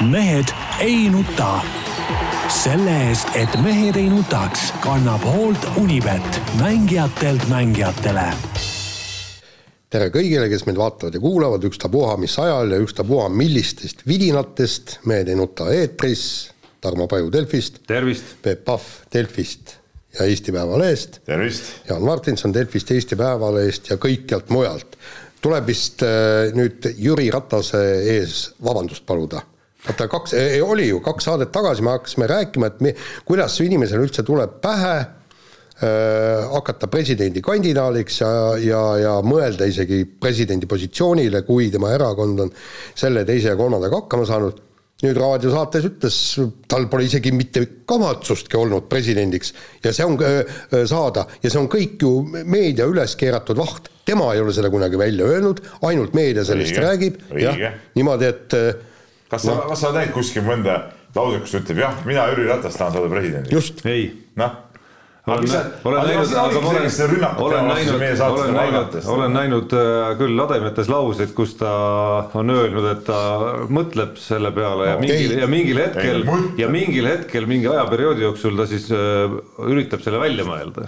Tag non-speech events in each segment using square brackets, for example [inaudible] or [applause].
mehed ei nuta. selle eest, et mehed ei nutaks, kannab hoolt Unibet, mängijatelt mängijatele tere kõigile, kes meid vaatavad ja kuulavad, ükstapuha mis ajal ja ükstapuha millistest vidinatest, Mehed ei nuta eetris, Tarmo Paju Delfist. tervist! Peep Pahv Delfist ja Eesti Päevalehest. tervist! Jaan Martinson Delfist, Eesti Päevalehest ja kõikjalt mujalt. tuleb vist äh, nüüd Jüri Ratase ees vabandust paluda vaata kaks, oli ju kaks saadet tagasi, me hakkasime rääkima, et me, kuidas inimesele üldse tuleb pähe Äh, hakata presidendikandidaadiks ja, ja, ja mõelda isegi presidendi positsioonile, kui tema erakond on selle, teise ja kolmandaga hakkama saanud. nüüd raadiosaates ütles, tal pole isegi mitte kavatsustki olnud presidendiks ja see on äh, saada ja see on kõik ju meedia üles keeratud vaht. tema ei ole seda kunagi välja öelnud, ainult meedia sellest Õige. räägib. jah, niimoodi, et äh, kas sa no., kas sa näinud kuskil mõnda lauset, kus ütleb jah, mina, Jüri Ratas, tahan saada presidendiks? just. ei. noh olen, olen näinud, aga ma olen, olen näinud, olen näinud, olen näinud äh, küll lademetes lauseid, kus ta on öelnud, et ta mõtleb selle peale ja mingil, ja mingil hetkel ja mingil hetkel mingi ajaperioodi jooksul ta siis äh, üritab selle välja mõelda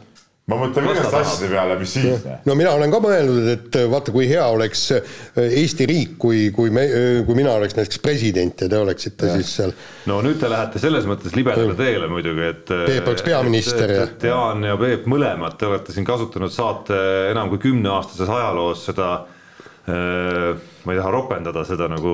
ma mõtlen igast asjade peale, mis siis. no mina olen ka mõelnud, et vaata, kui hea oleks äh, Eesti riik, kui, kui me, äh, kui mina oleks näiteks president ja te oleksite ja. siis seal. no nüüd te lähete selles mõttes libedale teele muidugi, et. Peep oleks peaminister ja. Jaan ja Peep mõlemad, te olete siin kasutanud saate enam kui kümneaastases ajaloos seda Äh, ma ei taha ropendada seda nagu,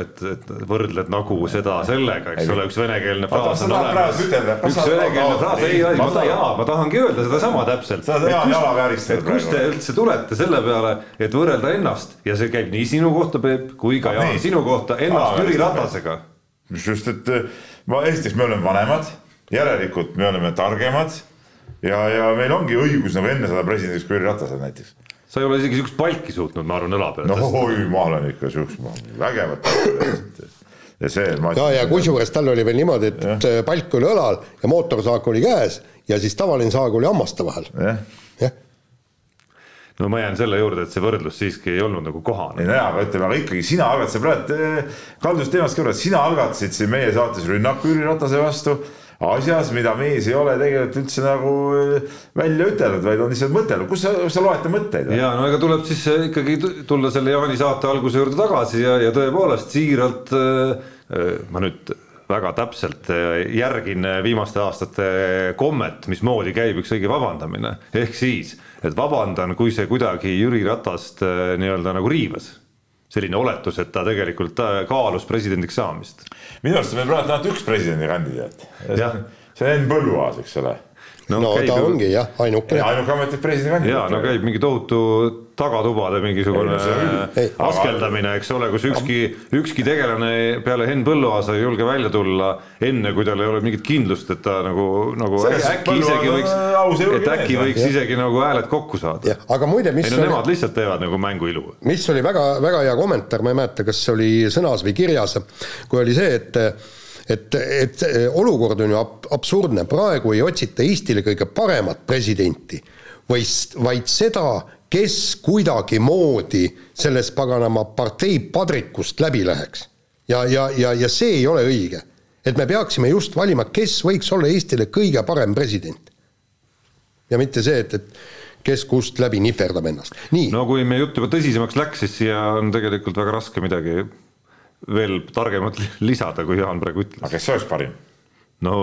et, et võrdled nagu seda sellega, eks ole, üks venekeelne fraas on olemas. üks venekeelne fraas, ei, ei, ma tahan, jaa, ma tahangi öelda sedasama täpselt. sa oled Jaan jala vääristanud praegu. kust te üldse tulete selle peale, et võrrelda ennast ja see käib nii sinu kohta, Peep, kui ka Jaan sinu kohta, ennast Jüri Ratasega. just, et ma, esiteks me oleme vanemad, järelikult me oleme targemad ja, ja meil ongi õigus nagu enne saada presidendiks kui Jüri Ratasel näiteks sa ei ole isegi siukest palki suutnud, ma arvan, õla peale no tõsta. oi, ma olen ikka siukest, vägevat ja see. ja, ja kusjuures tal oli veel niimoodi, et ja. palk oli õlal ja mootorsaak oli käes ja siis tavaline saag oli hammaste vahel. jah ja. no ma jään selle juurde, et see võrdlus siiski ei olnud nagu kohane. ei no jaa, aga ütleme, aga ikkagi sina algatasid praegu, eh, kaldus teemast kõrvale, sina algatasid siin meie saates rünnaku Jüri Ratase vastu asjas, mida mees ei ole tegelikult üldse nagu äh, välja ütelnud, vaid on lihtsalt mõtelnud, kus sa, sa loed ta mõtteid? ja no ega tuleb siis äh, ikkagi tulla selle Jaani saate alguse juurde tagasi ja, ja tõepoolest siiralt äh, ma nüüd väga täpselt järgin viimaste aastate kommet, mismoodi käib üks õige vabandamine, ehk siis, et vabandan, kui see kuidagi Jüri Ratast nii-öelda nagu riivas selline oletus, et ta tegelikult kaalus presidendiks saamist. minu arust on meil praegu ainult üks presidendikandidaat. see on Henn Põlluaas, eks ole no, no ta ju... ongi jah, ainukene. ainuke ametlik presidendikandidaat. ja no käib mingi tohutu tagatubade mingisugune ei, askeldamine, eks ole, kus ükski, ükski tegelane peale Henn Põlluaasa ei julge välja tulla enne, kui tal ei ole mingit kindlust, et ta nagu, nagu Selles äkki isegi võiks, et äkki võiks ja. isegi nagu hääled kokku saada. aga muide, mis ei no oli... nemad lihtsalt teevad nagu mängu ilu. mis oli väga, väga hea kommentaar, ma ei mäleta, kas see oli sõnas või kirjas, kui oli see, et et, et olukord on ju ab-, absurdne, praegu ei otsita Eestile kõige paremat presidenti, vaid, vaid seda, kes kuidagimoodi sellest paganama partei padrikust läbi läheks. ja, ja, ja, ja see ei ole õige. et me peaksime just valima, kes võiks olla Eestile kõige parem president. ja mitte see, et, et kes kust läbi nihverdab ennast, nii. no kui meie jutt juba tõsisemaks läks, siis siia on tegelikult väga raske midagi veel targemat [laughs] lisada, kui Jaan praegu ütles. aga kes see oleks parim? no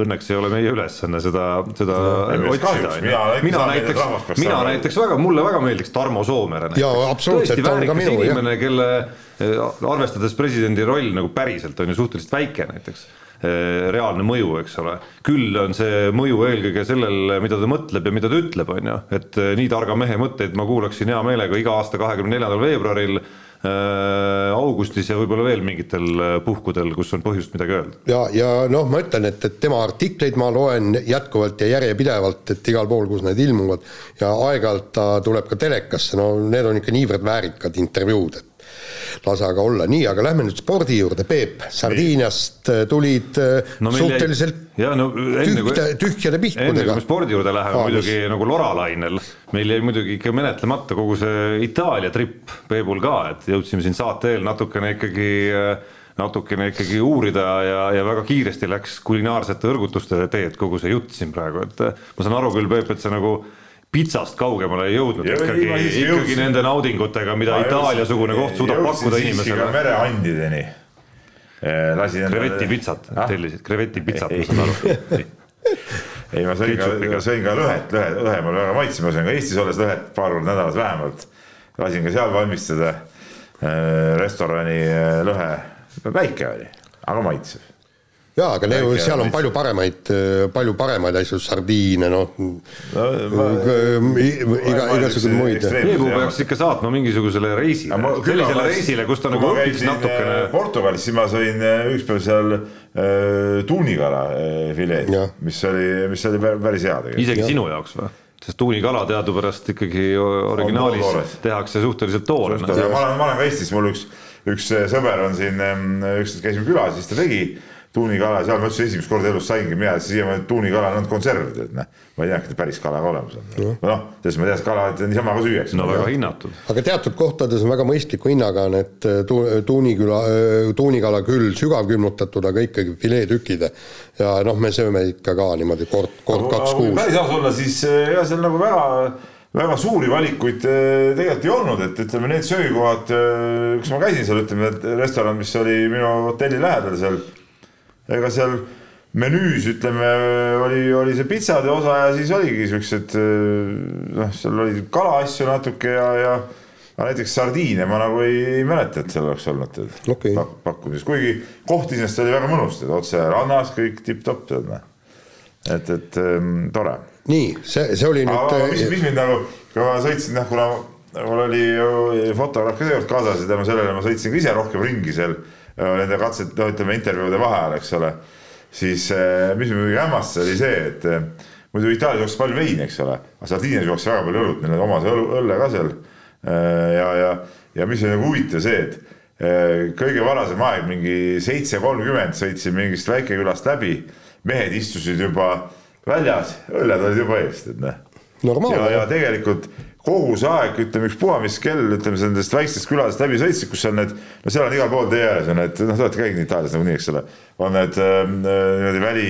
õnneks ei ole meie ülesanne seda, seda no, otsida. mina, mina näiteks, mina näiteks väga, mulle väga meeldiks Tarmo Soomere. tõesti väärikas inimene, kelle eh, arvestades presidendi roll nagu päriselt on ju suhteliselt väike näiteks eh, reaalne mõju, eks ole. küll on see mõju eelkõige sellel, mida ta mõtleb ja mida ta ütleb, on ju, et eh, nii targa mehe mõtteid ma kuulaksin hea meelega iga aasta kahekümne neljandal veebruaril augustis ja võib-olla veel mingitel äh, puhkudel, kus on põhjust midagi öelda. ja, ja noh, ma ütlen, et, et tema artikleid ma loen jätkuvalt ja järjepidevalt, et igal pool, kus need ilmuvad ja aeg-ajalt ta tuleb ka telekasse, no need on ikka niivõrd väärikad intervjuud, et lase aga olla, nii, aga lähme nüüd spordi juurde, Peep, Sardiiniast äh, tulid äh, no suhteliselt ja, no, tühja, tühjade pihkudega. enne kui me spordi juurde läheme ah, muidugi mis... nagu loralainel, meil jäi muidugi ikka menetlemata kogu see Itaalia tripp Peebul ka, et jõudsime siin saate eel natukene ikkagi äh, natukene ikkagi uurida ja, ja väga kiiresti läks kulinaarsete õrgutuste teed kogu see jutt siin praegu, et ma saan aru küll, Peep, et sa nagu pitsast kaugemale ei jõudnud Ja ikkagi, ikkagi jõudsin. nende naudingutega, mida Itaalia-sugune koht suudab pakkuda inimesele. mereandideni. lasin krevetipitsat Ah? tellisid, krevetipitsat, ma saan aru. ei, ma sõin ka sõin ka lõhet, lõhe, lõhe mulle väga maitses, ma söön ka Eestis olles lõhet paar korda nädalas vähemalt. lasin ka seal valmistada äh, restorani äh, lõhe, väike oli, aga maitsev. jaa, aga ne- Väike seal on palju paremaid, palju paremaid asju, sardiine, noh, iga, igasuguseid muid. Peebu peaks ikka saatma mingisugusele reisile, sellisele reisile, kus ta nagu õpiks natukene. Portugalis, siis ma sõin äh, ükspäev seal äh, tuunikala äh, fileed mis oli, mis oli pär- päris hea tegelikult. isegi sinu jaoks või? sest tuunikala teadupärast ikkagi originaalis tehakse suhteliselt toorena. ja ma olen, ma olen ka Eestis, mul üks, üks sõber on siin, ükskord käisime külas, siis ta tegi tuunikala, seal ma ütlesin esimest korda elus saingi mina, siiamaani tuunikala on olnud konserv, tead noh. ma ei teadnudki, et päris kala ka olemas on. noh, selles ma tean, et kala et niisama ka süüakse. no väga hinnatud. aga teatud kohtades on väga mõistliku hinnaga need tu-, tuuniküla, tuunikala küll sügavkülmutatud, aga ikkagi fileetükid. ja noh, me sööme ikka ka niimoodi kord, kord kaks kui kuus. päris aus olla, siis ega seal nagu väga, väga suuri valikuid tegelikult ei olnud, et ütleme, need söögikohad, kus ma käisin seal, ütleme, et restoran, mis oli minu hotelli lähedal seal, ega seal menüüs ütleme, oli, oli see pitsade osa ja siis oligi siuksed noh, seal oli kalaasju natuke ja, ja aga näiteks sardiine ma nagu ei, ei mäleta, et seal oleks olnud pak- pakkumises, kuigi koht iseenesest oli väga mõnus, otse rannas kõik tipp-topp noh. et, et ähm, tore. Nii, see, see oli aga mis, nüüd, mis mind nagu, kui ma sõitsin, noh, kuna mul oli ju fotograaf ka seekord kaasas ja tänu sellele ma sõitsin ka ise rohkem ringi seal nende katset, no ütleme intervjuude vahel, eks ole. siis äh, mis mind muidugi hämmastas, oli see, et äh, muidu Itaalias jooksis palju veini, eks ole, aga Sardiinias jooksis väga palju õlut, neil on oma see õlle ka seal. ja, ja, ja mis oli nagu huvitav see, et äh, kõige varasem aeg, mingi seitse kolmkümmend sõitsin mingist väikekülast läbi, mehed istusid juba väljas, õlled olid juba ees, tead noh ja, ja tegelikult kogu see aeg, ütleme ükspuha, mis kell, ütleme nendest väikestest küladest läbi sõitsid, kus on need, no seal on igal pool tee ääres on need, noh, te olete käinud Itaalias nagunii, eks ole, on need äh, niimoodi väli,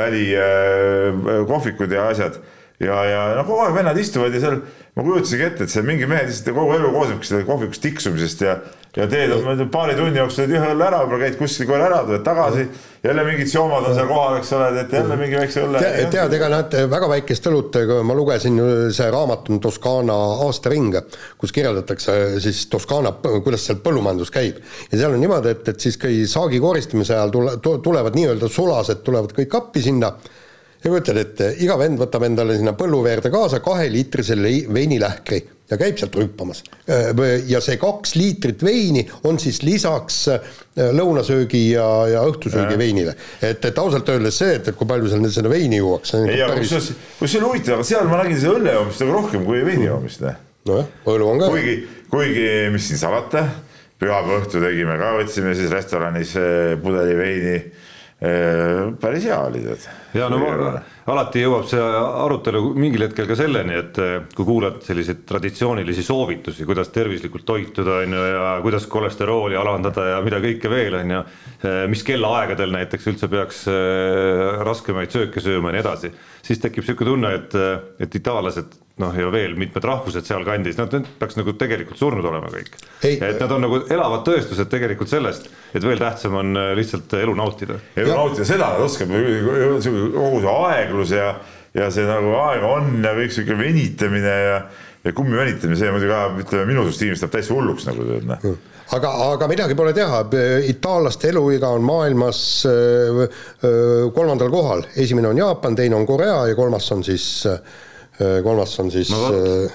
väli äh, kohvikud ja asjad ja, ja no kogu aeg vennad istuvad ja seal ma kujutasingi ette, et seal mingi mehed lihtsalt kogu elu koosnebki sellest kohvikust tiksumisest ja ja teed tea, paari tunni jooksul teed ühe õlle ära, käid kuskil korra ära, tuled tagasi, jälle mingid joomad on seal kohal, eks ole, teete jälle mingi väikse õlle. tead, ega nad väga väikest õlut, ma lugesin, see raamat on Toskaana aastaring, kus kirjeldatakse siis Toskaana, kuidas seal põllumajandus käib. ja seal on niimoodi, et, et siis kui saagi koristamise ajal tule, tu- tulevad nii-öelda sulased tulevad kõik appi sinna ja kujutad ette, iga vend võtab endale sinna põlluveerde kaasa kaheliitrise veinilähkri ja käib sealt rümpamas. ja see kaks liitrit veini on siis lisaks lõunasöögi ja, ja õhtusöögi veinile. et, et ausalt öeldes see, et, et kui palju seal nüüd seda veini juuakse, ei, aga kusjuures, kusjuures see oli huvitav, aga seal ma nägin seda õlle joomist nagu rohkem kui veini joomist. nojah, õlu on ka. kuigi, kuigi mis siin salata, pühapäeva õhtu tegime ka, võtsime siis restoranis pudeli veini. Päris hea oli tead. ja no ma, alati jõuab see arutelu mingil hetkel ka selleni, et eh, kui kuulad selliseid traditsioonilisi soovitusi, kuidas tervislikult toituda, on ju, ja kuidas kolesterooli alandada ja mida kõike veel, on ju, mis kellaaegadel näiteks üldse peaks raskemaid sööke sööma ja nii edasi, siis tekib niisugune tunne, et, et itaallased noh, ja veel mitmed rahvused sealkandis, nad peaks nagu tegelikult surnud olema kõik. Et nad on nagu elavad tõestused tegelikult sellest, et veel tähtsam on eh, lihtsalt elu nautida. Elu nautida, seda nad oskavad, kogu see aeglus ja, ja see nagu aega on ja kõik sihuke venitamine ja, ja kummi venitamine, see muidugi ajab, ütleme minusugust inimest läheb täitsa hulluks nagu tead noh. aga, aga midagi pole teha, itaallaste eluiga on maailmas öö, öö, kolmandal kohal, esimene on Jaapan, teine on Korea ja kolmas on siis, kolmas on siis No öö,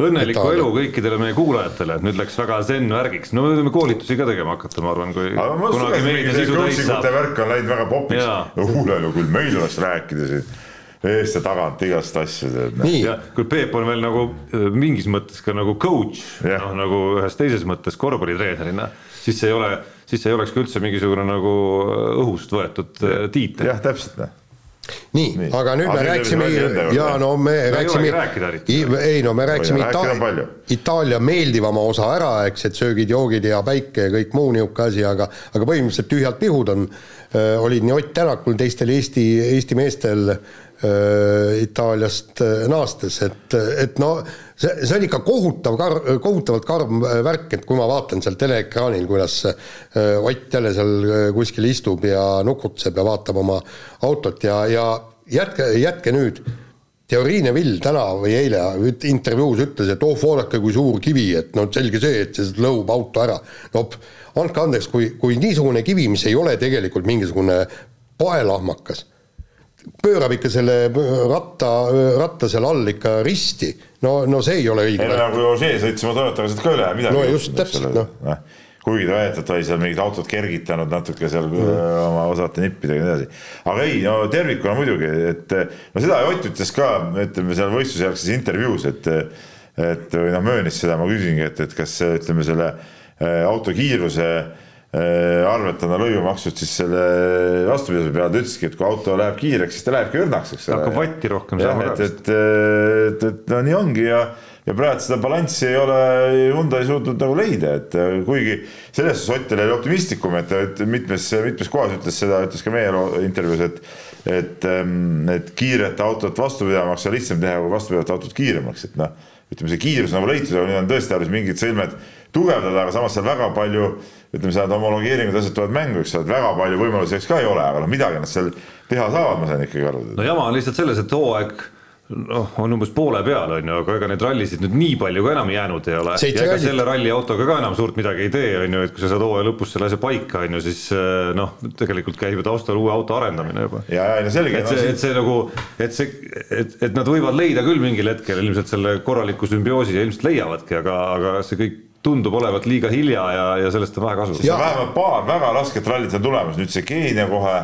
õnnelikku Itaalia. elu kõikidele meie kuulajatele, et nüüd läks väga zen värgiks, no me võime koolitusi ka tegema hakata, ma arvan, kui aga ma kunagi meedia sisu täis saab. värk on läinud väga popiks. No küll meil oleks rääkida siin eest ja tagant igast asju noh. nii, kui Peep on veel nagu äh, mingis mõttes ka nagu coach, noh nagu ühes teises mõttes korvpallitreenerina, siis see ei ole, siis see ei oleks ka üldse mingisugune nagu äh, õhust võetud äh, tiitel. jah, täpselt noh. nii, aga nüüd Aga me nüüd rääkisime jõudsime ralli enda ja juurde. no me ei rääkisime ei no me rääkisime Oi, rääkida on Ita palju. Itaalia meeldivama osa ära, eks, et söögid-joogid ja päike ja kõik muu niisugune asi, aga aga põhimõtteliselt tühjalt pihud on, olid nii Ott Tänakul, teistel Eesti, Eesti meestel äh, Itaaliast äh, naastes, et, et no see, see on ikka kohutav kar-, kohutavalt karm äh, värk, et kui ma vaatan seal teleekraanil, kuidas äh, Ott jälle seal äh, kuskil istub ja nukutseb ja vaatab oma autot ja, ja jätke, jätke nüüd Teoriine Vill täna või eile intervjuus ütles, et oh, vaadake, kui suur kivi, et no selge see, et see lõhub auto ära. no andke andeks, kui, kui niisugune kivi, mis ei ole tegelikult mingisugune paelahmakas, pöörab ikka selle ratta, ratta seal all ikka risti, no, no see ei ole õige. ei no nagu Ožee sõitis oma Toyotaga sealt ka üle midagi. No just, täpselt, noh. kuigi ta ta oli seal mingit autot kergitanud natuke seal mm. oma osavate nippidega ja nii edasi. aga ei, no tervikuna muidugi, et no seda Ott ütles ka, ütleme seal võistlusjärgses intervjuus, et et või noh, möönis seda, ma küsingi, et, et kas ütleme selle äh, auto kiiruse äh, arvelt on ta lõivu maksnud siis selle vastupidise peale, ta ütleski, et kui auto läheb kiireks, siis ta lähebki õrnaks, eks ole. hakkab vatti rohkem saama et, et, et, et no nii ongi ja, ja praegu seda balanssi ei ole Hyundai suutnud nagu leida, et kuigi selles suhtes Ott oli optimistlikum, et ta mitmes, mitmes kohas ütles seda, ütles ka meie intervjuus, et et, et kiiret autot vastupidavamaks on lihtsam teha kui vastupidavat autot kiiremaks, et noh, ütleme, see kiirus nagu leitud, aga nüüd on tõesti tarvis mingid sõlmed tugevdada, aga samas seal väga palju ütleme, seal homologeeringud, asjad tulevad mängu, eks ole, et väga palju võimalusi eks ka ei ole, aga noh, midagi nad seal teha saavad, ma sain ikkagi aru. no jama on lihtsalt selles, et hooaeg noh, on umbes poole peal, on ju, aga ega neid rallisid nüüd nii palju ka enam jäänud ei ole. Ja ega selle ralli autoga ka enam suurt midagi ei tee, on ju, et kui sa saad hooaja lõpus selle asja paika, on ju, siis eh, noh, tegelikult käib ju taustal uue auto arendamine juba. ja, ja no selge. et see, et see nagu, et see, et, et nad võivad leida küll mingil hetkel ilmselt selle korraliku sümbioosi ja ilmselt leiavadki, aga, aga see kõik tundub olevat liiga hilja ja, ja sellest on vähe kasu. ja vähemalt paar väga rasket rallit on tulemas, nüüd see Keenia kohe,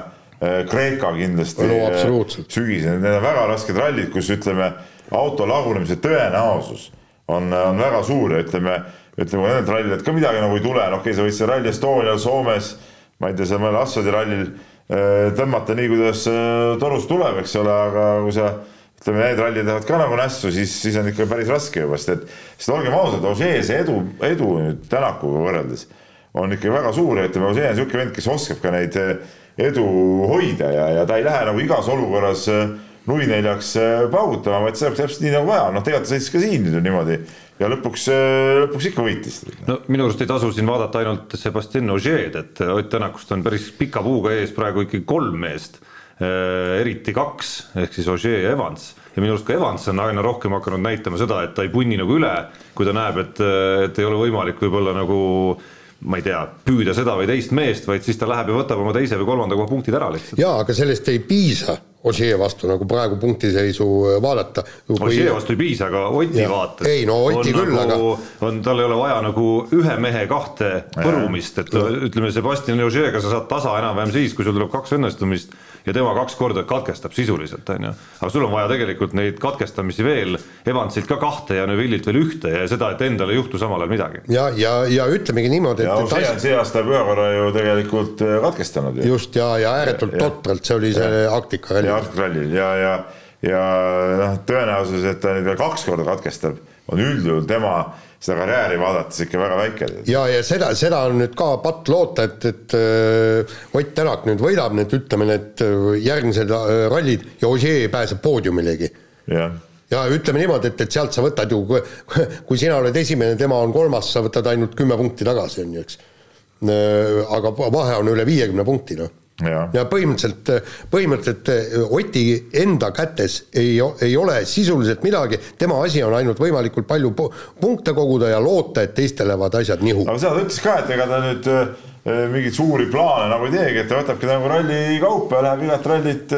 Kreeka kindlasti No absoluutselt. sügisel, need on väga rasked rallid, kus ütleme, auto lagunemise tõenäosus on, on väga suur ja ütleme, ütleme, kui nendelt rallidelt ka midagi nagu ei tule, no okei okay,, sa võid seal Rally Estonial Soomes, ma ei tea, seal mõnel asfaldirallil eh, tõmmata nii, kuidas eh, torust tuleb, eks ole, aga kui sa ütleme, need rallid lähevad ka nagu nässu, siis, siis on ikka päris raske juba, sest et, sest olgem ausad, Ožee see edu, edu nüüd Tänakuga võrreldes on ikka väga suur ja ütleme, Ožee on niisugune vend, kes oskab ka neid eh, edu hoida ja, ja ta ei lähe nagu igas olukorras eh, nui neljaks eh, paugutama, vaid see läheb täpselt nii nagu vaja, noh, tegelikult ta sõitis ka siin nüüd ju niimoodi ja lõpuks, lõpuks ikka võitis. no minu arust ei tasu siin vaadata ainult Sebastian Ogier-d, et Ott Tänakust on päris pika puuga ees praegu ikkagi kolm meest, eriti kaks, ehk siis Ogier ja Evans. ja minu arust ka Evans on aina rohkem hakanud näitama seda, et ta ei punni nagu üle, kui ta näeb, et, et ei ole võimalik võib-olla nagu ma ei tea, püüda seda või teist meest, vaid siis ta läheb ja võtab oma teise või kolmanda koha punktid ära lihtsalt. jaa, aga sellest ei piisa Ožee vastu nagu praegu punktiseisu vaadata. Ožee vastu ei piisa, aga Oti vaates. Ei, no Oti on küll, nagu, on, tal ei ole vaja nagu ühe mehe kahte põrumist, et ütleme, Sebastian Ožeega sa saad tasa enam-vähem siis, kui sul tuleb kaks õnnestumist ja tema kaks korda katkestab sisuliselt, on ju. aga sul on vaja tegelikult neid katkestamisi veel, Evansilt ka kahte ja Neuvillilt veel ühte ja seda, et endal ei juhtu samal ajal midagi. ja, ja, ja ütlemegi niimoodi, ja et, et on see aasta ühe korra ju tegelikult eh, katkestanud ju. just ja, ja ääretult Ja- totralt, see oli see Arktika ralli. Ja rallil ja, ja, ja noh, tõenäosus, et ta nüüd veel kaks korda katkestab, on üldjuhul tema seda karjääri vaadates ikka väga väike. ja, ja seda, seda on nüüd ka patt loota, et, et äh, Ott Tänak nüüd võidab need, ütleme need äh, järgmised äh, rallid ja Ožee pääseb poodiumilegi. jah, ja ütleme niimoodi, et, et sealt sa võtad ju, kui sina oled esimene, tema on kolmas, sa võtad ainult kümme punkti tagasi, on ju, eks. aga vahe on üle viiekümne punkti, noh ja, ja põhimõtteliselt, põhimõtteliselt äh, Oti enda kätes ei, ei ole sisuliselt midagi, tema asi on ainult võimalikult palju pu- punkte koguda ja loota, et teistel lähevad asjad nihu. aga seda ta ütles ka, et ega ta nüüd äh, mingeid suuri plaane nagu ei teegi, et ta võtabki nagu ralli kaupa ja läheb igat rallit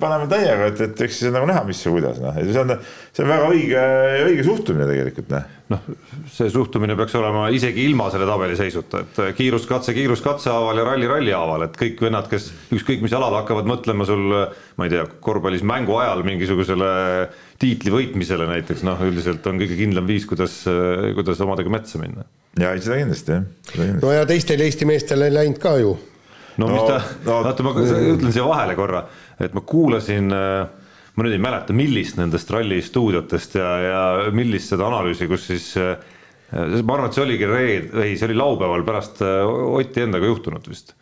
paneme täiega, et, et eks siis on nagu näha, mis ja kuidas, noh, see on, see on väga õige, õige suhtumine tegelikult, noh noh, see suhtumine peaks olema isegi ilma selle tabeliseisuta, et kiiruskatse kiiruskatse haaval ja ralli ralli haaval, et kõik vennad, kes ükskõik mis alal hakkavad mõtlema sul, ma ei tea, korvpallis mängu ajal mingisugusele tiitli võitmisele näiteks, noh, üldiselt on kõige kindlam viis, kuidas, kuidas omadega metsa minna. ja ei, seda kindlasti jah, no ja teistel Eesti meestel ei läinud ka ju. No mis ta no- vaata ma ütlen siia vahele korra, et ma kuulasin, ma nüüd ei mäleta, millist nendest ralli stuudiotest ja, ja millist seda analüüsi, kus siis äh, ma arvan, et see oligi reed-, ei, see oli laupäeval pärast äh, Oti endaga juhtunut vist.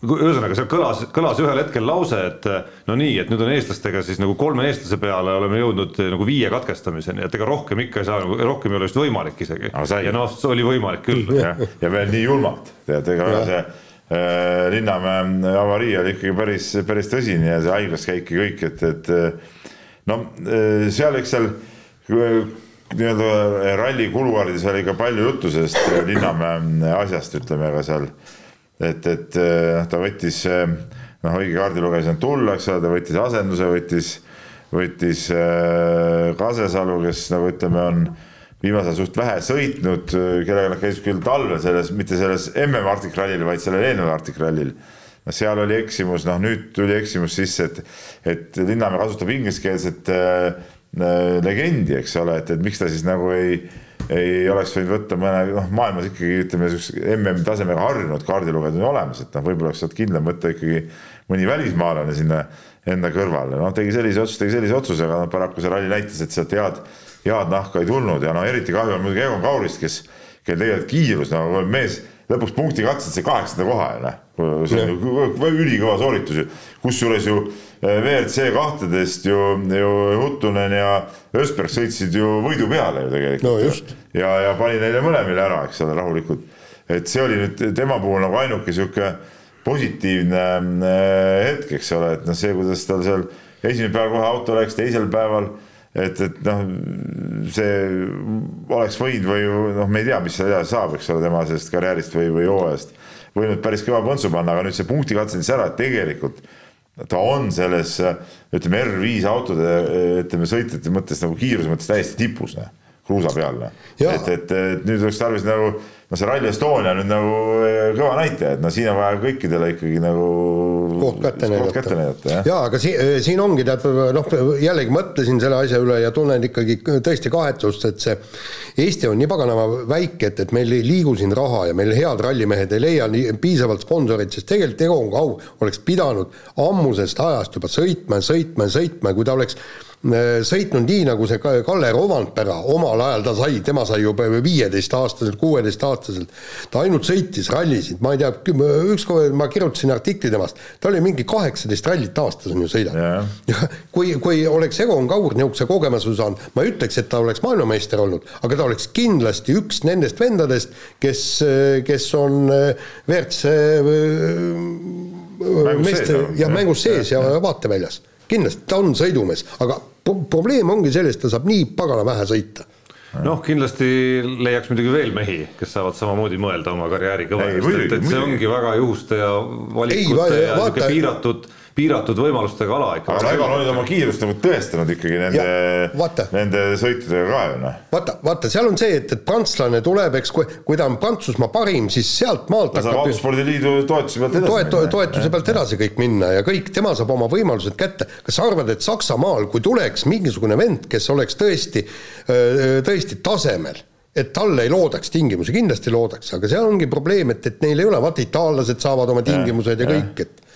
ühesõnaga, seal kõlas, kõlas ühel hetkel lause, et no nii, et nüüd on eestlastega siis nagu kolme eestlase peale oleme jõudnud nagu viie katkestamiseni, et ega rohkem ikka ei saa, rohkem ei ole vist võimalik isegi. Ja noh, see oli võimalik küll. ja veel nii julmalt, tead, ega see Linnamäe avarii oli ikkagi päris, päris tõsine ja see haiglas käik ja kõik, et, et äh, no äh, seal, eks seal äh, nii-öelda ralli kuluaarides oli ka palju juttu sellest äh, Linnamäe asjast, ütleme ka seal, et, et äh, ta võttis äh, noh, õige kaardilugeja sinna tulla, eks ole, ta võttis asenduse, võttis, võttis äh, Kasesalu, kes nagu ütleme, on viimasel ajal suht vähe sõitnud, kellega nad käisid küll talvel selles, mitte selles MM Arctic Rallyl, vaid sellel eelneval Arctic Rallyl. no seal oli eksimus, noh nüüd tuli eksimus sisse, et, et Linnamäe kasutab ingliskeelset äh, äh, legendi, eks ole, et, et miks ta siis nagu ei, ei oleks võinud võtta mõne, noh maailmas ikkagi ütleme, niisuguse MM tasemega harjunud kaardilugejad on olemas, et noh, võib-olla oleks sealt kindlam võtta ikkagi mõni välismaalane sinna enda kõrvale, noh tegi sellise otsuse, tegi sellise otsuse, aga noh paraku see ralli näitas, et sealt head head nahka ei tulnud ja no eriti kahju on muidugi Egon Kaurist, kes, kel tegelikult kiirus nagu mees lõpuks punkti katses see kaheksanda koha ju noh, see on ju kõ- ülikõva sooritus ju, kusjuures ju eh, WRC kahtedest ju, ju Huttunen ja Ösberg sõitsid ju võidu peale ju tegelikult. No ja, ja pani neile mõlemile ära, eks ole, rahulikult. et see oli nüüd tema puhul nagu ainuke sihuke positiivne äh, hetk, eks ole, et noh, see, kuidas tal seal esimene päev kohe auto läks, teisel päeval, et, et noh, see oleks võinud või noh, me ei tea, mis seal edasi saab, eks ole, tema sellest karjäärist või, või hooajast. Võinud päris kõva põntsu panna, aga nüüd see punkti katsetas ära, et tegelikult ta on selles ütleme R5 autode ütleme sõitjate mõttes nagu kiiruse mõttes täiesti tipus, noh, kruusa peal, noh. Et, et, et nüüd oleks tarvis nagu no see Rally Estonia nüüd nagu eh, kõva näitaja, et no siin on vaja kõikidele ikkagi nagu koht kätte näidata. jaa, aga siin, siin ongi tead noh, jällegi mõtlesin selle asja üle ja tunnen ikkagi tõesti kahetsust, et see Eesti on nii paganama väike, et, et meil ei liigu siin raha ja meil head rallimehed ei leia nii piisavalt sponsoreid, sest tegelikult Egon Kaur oleks pidanud ammusest ajast juba sõitma ja sõitma ja sõitma kui ta oleks sõitnud nii, nagu see Ka- Kalle Rovanpera omal ajal ta sai, tema sai juba viieteistaastaselt, kuueteistaastaselt, ta ainult sõitis rallisid, ma ei tea, ükskord ma kirjutasin artikli temast, ta oli mingi kaheksateist rallit aastas on ju sõidab. Jah. ja [laughs] kui, kui oleks Egon Kaur niisuguse kogemuse saanud, ma ei ütleks, et ta oleks maailmameister olnud, aga ta oleks kindlasti üks nendest vendadest, kes, kes on äh, WRC Mängus sees, ja mängus sees ja vaateväljas. kindlasti ta on sõidumees, aga probleem ongi selles, et ta saab nii pagana vähe sõita. noh, kindlasti leiaks muidugi veel mehi, kes saavad samamoodi mõelda oma karjääri Ei, muidugi, et, et see ongi väga juhuste ja Ei, valikute va- ja vaata- sihuke piiratud, piiratud võimalustega ala ikka. aga Egon on oma kiirust nagu tõestanud ikkagi nende nende sõitudega ka ju noh. vaata, vaata, seal on see, et, et prantslane tuleb, eks, kui, kui ta on Prantsusmaa parim, siis sealt maalt ta saab autospordiliidu toetuse pealt edasi toet-, minna. toetuse pealt edasi kõik minna ja kõik, tema saab oma võimalused kätte. kas sa arvad, et Saksamaal, kui tuleks mingisugune vend, kes oleks tõesti, tõesti tasemel, et talle ei loodaks tingimusi, kindlasti loodaks, aga seal ongi probleem, et, et neil ei ole, vaata itaallased saavad oma tingimused ja, ja kõik, et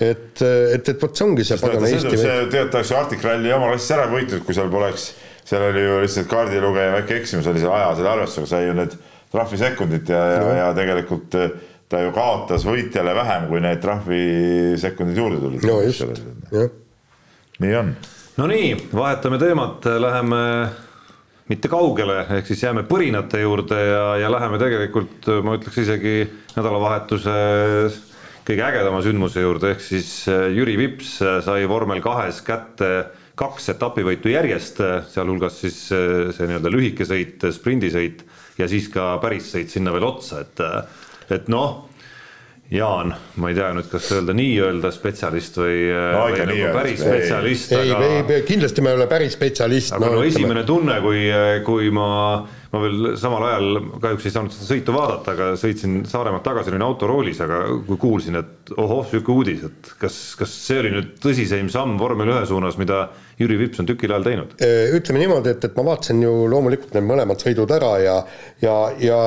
et, et, et vot see ongi see pagana Eesti see tegelikult oleks ju Arctic Rally oma klassis ära võitnud, kui seal poleks, seal oli ju lihtsalt kaardilugeja väike eksimus oli seal aja selle arvestusega, sai ju need trahvisekundid ja, ja, ja tegelikult eh, ta ju kaotas võitjale vähem, kui need trahvisekundid juurde tulid. no just, jah. nii on. Nonii, vahetame teemat, läheme mitte kaugele, ehk siis jääme põrinate juurde ja, ja läheme tegelikult, ma ütleks isegi nädalavahetuse kõige ägedama sündmuse juurde, ehk siis äh, Jüri Vips sai vormel kahes kätte kaks etapivõitu järjest, sealhulgas siis äh, see nii-öelda lühike sõit, sprindisõit ja siis ka päris sõit sinna veel otsa, et, et noh Jaan, ma ei tea nüüd, kas öelda nii-öelda spetsialist või, No või nagu päris ei. spetsialist, ei aga aga..., kindlasti me ei ole päris spetsialist. aga no esimene tunne, kui, kui ma, ma veel samal ajal kahjuks ei saanud seda sõitu vaadata, aga sõitsin Saaremaalt tagasi, olin autoroolis, aga kui kuulsin, et ohoh, sihuke uudis, et kas, kas see oli nüüd tõsiseim samm vormel ühe suunas, mida Jüri Vips on tükil ajal teinud? ütleme niimoodi, et, et ma vaatasin ju loomulikult need mõlemad sõidud ära ja, ja, ja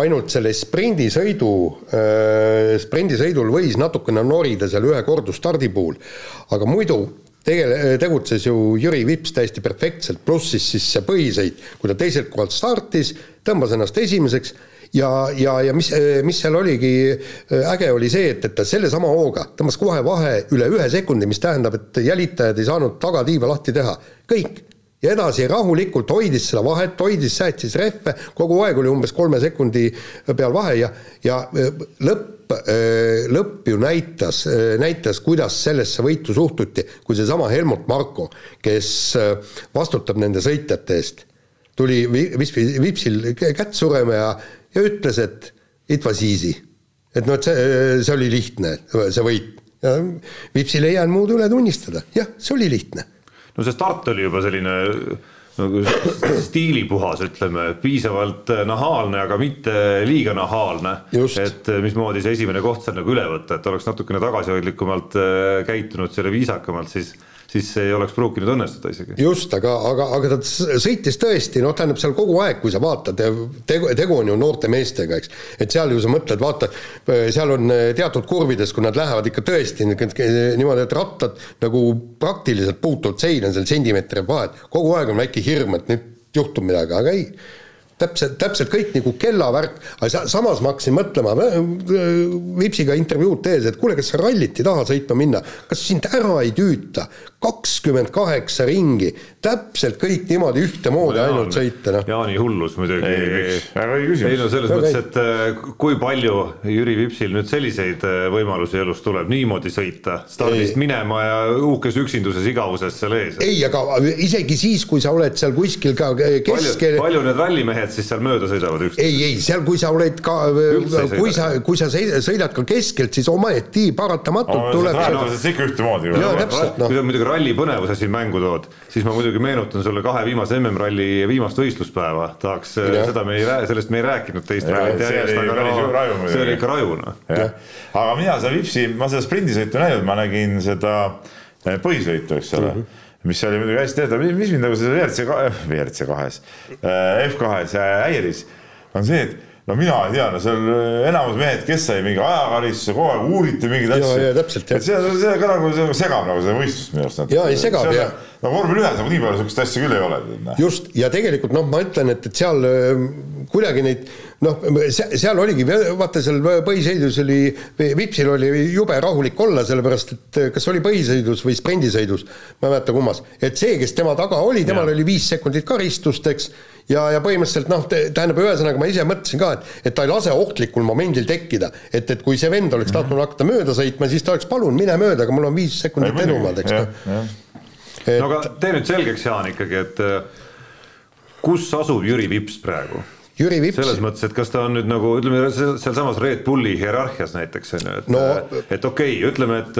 ainult selle sprindisõidu, sprindisõidul võis natukene norida seal ühe kordustardi puhul, aga muidu tegele-, tegutses ju Jüri Vips täiesti perfektselt, pluss siis, siis see põhisõit, kui ta teiselt kohalt startis, tõmbas ennast esimeseks ja, ja, ja mis, mis seal oligi äge, oli see, et, et ta sellesama hooga tõmbas kohe vahe üle ühe sekundi, mis tähendab, et jälitajad ei saanud tagatiiva lahti teha, kõik ja edasi rahulikult hoidis seda vahet, hoidis, säästis rehve, kogu aeg oli umbes kolme sekundi peal vahe ja, ja lõpp, lõpp ju näitas, näitas, kuidas sellesse võitu suhtuti, kui seesama Helmut Marko, kes vastutab nende sõitjate eest, tuli Vipsi, Vipsil kätt surema ja, ja ütles, et it was easy. et noh, et see, see oli lihtne, see võit. Vipsil ei jäänud muud üle tunnistada, jah, see oli lihtne no see start oli juba selline nagu stiilipuhas, ütleme, piisavalt nahaalne, aga mitte liiga nahaalne. et mismoodi see esimene koht seal nagu üle võtta, et oleks natukene tagasihoidlikumalt äh, käitunud, selle viisakamalt, siis siis see ei oleks pruukinud õnnestuda isegi. just, aga, aga, aga ta sõitis tõesti, noh, tähendab seal kogu aeg, kui sa vaatad, tegu, tegu on ju noorte meestega, eks. et seal ju sa mõtled, vaata, seal on teatud kurvides, kui nad lähevad ikka tõesti niimoodi, et rattad nagu praktiliselt puutuvad seina, seal sentimeetri vahet, kogu aeg on väike hirm, et nüüd juhtub midagi, aga ei täpselt, täpselt kõik nagu kellavärk, aga samas ma hakkasin mõtlema, Vipsiga intervjuud tehes, et kuule, kas sa rallit ei taha sõitma minna, kas sind ära ei tüüta, kakskümmend kaheksa ringi, täpselt kõik niimoodi ühtemoodi no, ainult sõita, noh. Jaani hullus muidugi. ei no selles mõttes, et äh, kui palju Jüri Vipsil nüüd selliseid äh, võimalusi elus tuleb niimoodi sõita, stardist ei. minema ja uhkes üksinduses igavuses seal ees. ei, aga isegi siis, kui sa oled seal kuskil ka keskel. palju need rallimehed siis seal mööda sõidavad üksteist? ei, ei seal, kui sa oled ka, kui sa, kui sa sõidad ka keskelt, siis ometi paratamatult no, tuleb. see ikka ühtemoodi. täpselt, noh. kui sa muidugi ralli põnevuse siin mängu tood, siis ma muidugi meenutan sulle kahe viimase MM-ralli viimast võistluspäeva, tahaks, äh, seda me ei sellest me ei rääkinud teist rallit järjest, aga no see oli ikka raju, noh. aga mina seda Vipsi, ma seda sprindisõitu näinud, ma nägin seda äh, põhisõitu, eks ole mm. -hmm mis oli muidugi hästi tehtav, mis mind nagu seda WRC, WRC kahes, äh, F2-s häiris, on see, et no mina ei tea, no seal äh, enamus mehed, kes sai mingi ajakaristuse, kogu aeg uuriti mingeid asju. et see, see ka nagu see segab nagu seda võistlust minu arust. ja ei segab ja. No vormel ühes nagu nii palju sihukest asja küll ei ole. just ja tegelikult noh, ma ütlen, et, et seal äh, kuidagi neid noh, seal oligi, vaata seal põhisõidus oli, Vipsil oli jube rahulik olla, sellepärast et äh, kas oli põhisõidus või sprindisõidus, ma ei mäleta kummas, et see, kes tema taga oli, temal ja. oli viis sekundit karistust, eks ja, ja põhimõtteliselt noh, tähendab, ühesõnaga ma ise mõtlesin ka, et, et ta ei lase ohtlikul momendil tekkida. et, et kui see vend oleks tahtnud hakata mööda sõitma, siis ta oleks palun, mine mööda, aga mul on viis sekundit edumaad, eks noh. Et... no aga tee nüüd selgeks, Jaan, ikkagi, et kus asub Jüri Vips praegu? Jüri Vips. selles mõttes, et kas ta on nüüd nagu ütleme sealsamas Red Bulli hierarhias näiteks on ju, et no, et okei okay,, ütleme, et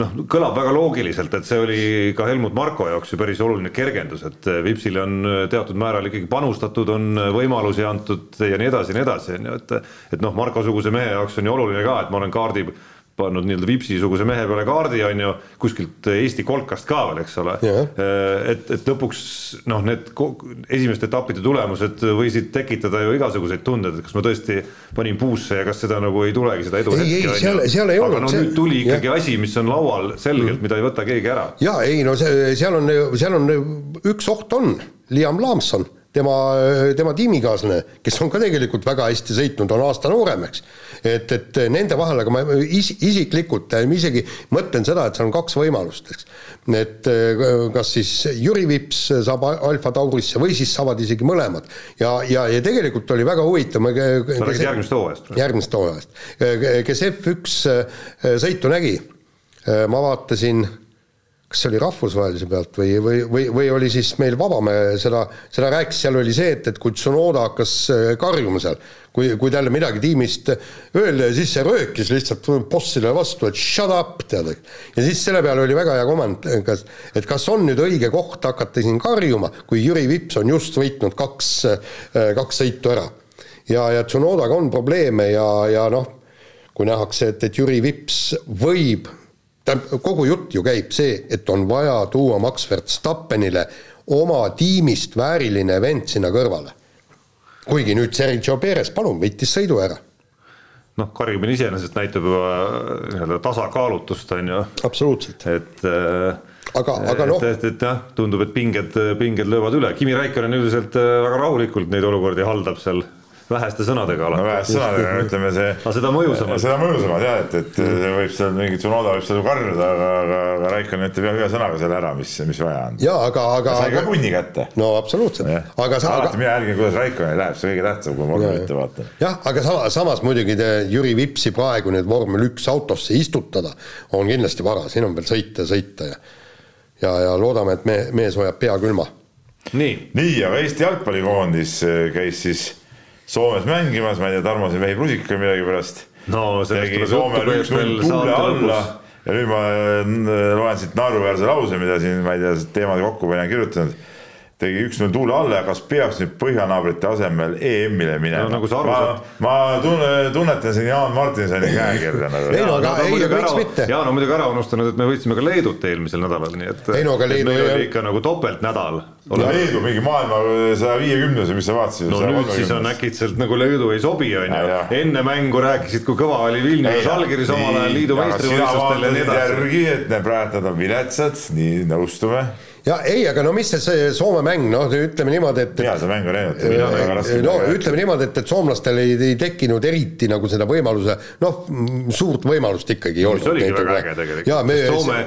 noh, kõlab väga loogiliselt, et see oli ka Helmut Marko jaoks ju päris oluline kergendus, et Vipsile on teatud määral ikkagi panustatud, on võimalusi antud ja nii edasi ja nii edasi, on ju, et et noh, Marko-suguse mehe jaoks on ju oluline ka, et ma olen kaardi pannud nii-öelda Vipsi-suguse mehe peale kaardi, on ju, kuskilt Eesti kolkast ka veel, eks ole. et, et lõpuks noh, need esimeste etappide tulemused võisid tekitada ju igasuguseid tundeid, et kas ma tõesti panin puusse ja kas seda nagu ei tulegi, seda edu ei, ei, seal, seal ei olnud. aga no see... nüüd tuli ikkagi ja. asi, mis on laual selgelt mm., mida ei võta keegi ära. ja ei no see, seal on, seal on üks oht on, Liam Lamson tema, tema tiimikaaslane, kes on ka tegelikult väga hästi sõitnud, on aasta noorem, eks. et, et nende vahel, aga ma is, isiklikult isegi mõtlen seda, et seal on kaks võimalust, eks. et kas siis Jüri Vips saab Alfa Taurisse või siis saavad isegi mõlemad. ja, ja, ja tegelikult oli väga huvitav. sa räägid järgmisest hooajast? järgmisest hooajast, kes F1 sõitu nägi, ma vaatasin kas see oli rahvusvahelise pealt või, või, või, või oli siis meil Vabamäe seda, seda rääkis, seal oli see, et, et kui Tsunoda hakkas äh, karjuma seal, kui, kui talle midagi tiimist öelda ja siis see röökis lihtsalt bossile vastu, et shut up, tead. ja siis selle peale oli väga hea komment, kas, et kas on nüüd õige koht hakata siin karjuma, kui Jüri Vips on just võitnud kaks, äh, kaks sõitu ära. ja, ja Tsunodaga on probleeme ja, ja noh, kui nähakse, et, et Jüri Vips võib tähendab, kogu jutt ju käib see, et on vaja tuua Max Verstappenile oma tiimist vääriline vend sinna kõrvale. kuigi nüüd Sergio Perez, palun, võitis sõidu ära. noh, karjumine iseenesest näitab juba nii-öelda tasakaalutust, on ju. absoluutselt. et äh, aga, aga noh. et, et, et jah, tundub, et pinged, pinged löövad üle, Kimi Raikkonen üldiselt äh, väga rahulikult neid olukordi haldab seal väheste sõnadega alati. no väheste sõnadega, ütleme see. aga seda mõjusamalt. seda mõjusamalt jah, et, et mm. võib seal mingi Tsunoda võib seal karjuda, aga, aga, aga Raikkonen ütleb ühe sõnaga selle ära, mis, mis vaja on. ja aga, aga. sai ka punni kätte. no absoluutselt. aga sa. alati mina jälgin, kuidas Raikkonenil läheb, see kõige tähtsam, kui ma vormel ette vaatan. jah, aga sama, samas muidugi te Jüri Vipsi praegu nüüd vormel üks autosse istutada on kindlasti vara, siin on veel sõita ja sõita ja ja, ja loodame, et me, mees hoiab pea külma. nii. nii, aga Eesti jalgpallikoondis käis siis Soomes mängimas, ma ei tea, Tarmo siin vehib rusikaga millegipärast. no sellest tuleb Soomele üks-null tuule alla. ja nüüd ma äh, loen siit naeruväärse lause, mida siin, ma ei tea, teemade kokkupanin kirjutanud tegi üks-null tuule alla ja kas peaks nüüd põhjanaabrite asemel EM-ile minema no,? nagu saad. ma tunne, tunnetan siin Jaan Martinsoni käekirja nagu. ei no aga ei, miks mitte. Jaan on muidugi ära unustanud, et me võitsime ka Leedut eelmisel nädalal, nii et. ei no aga Leedu ei ole ikka nagu topeltnädal. Leedu mingi maailma saja viiekümnes või mis sa vaatasid? no nüüd siis on äkitselt nagu Leedu ei sobi, on ju. enne mängu rääkisid, kui kõva oli Vilnius Žalgiris omal ajal liidu meistrivõistlustel ja nii edasi. järgi, et need praegu on viletsad, nii nõustume ja ei, aga no mis see, see Soome mäng, noh, ütleme niimoodi, et. hea see mäng on läinud. no ütleme niimoodi, et, et soomlastel ei, ei tekkinud eriti nagu seda võimaluse, noh, suurt võimalust ikkagi ei olnud. see oligi väga äge tegelikult, sest Soome,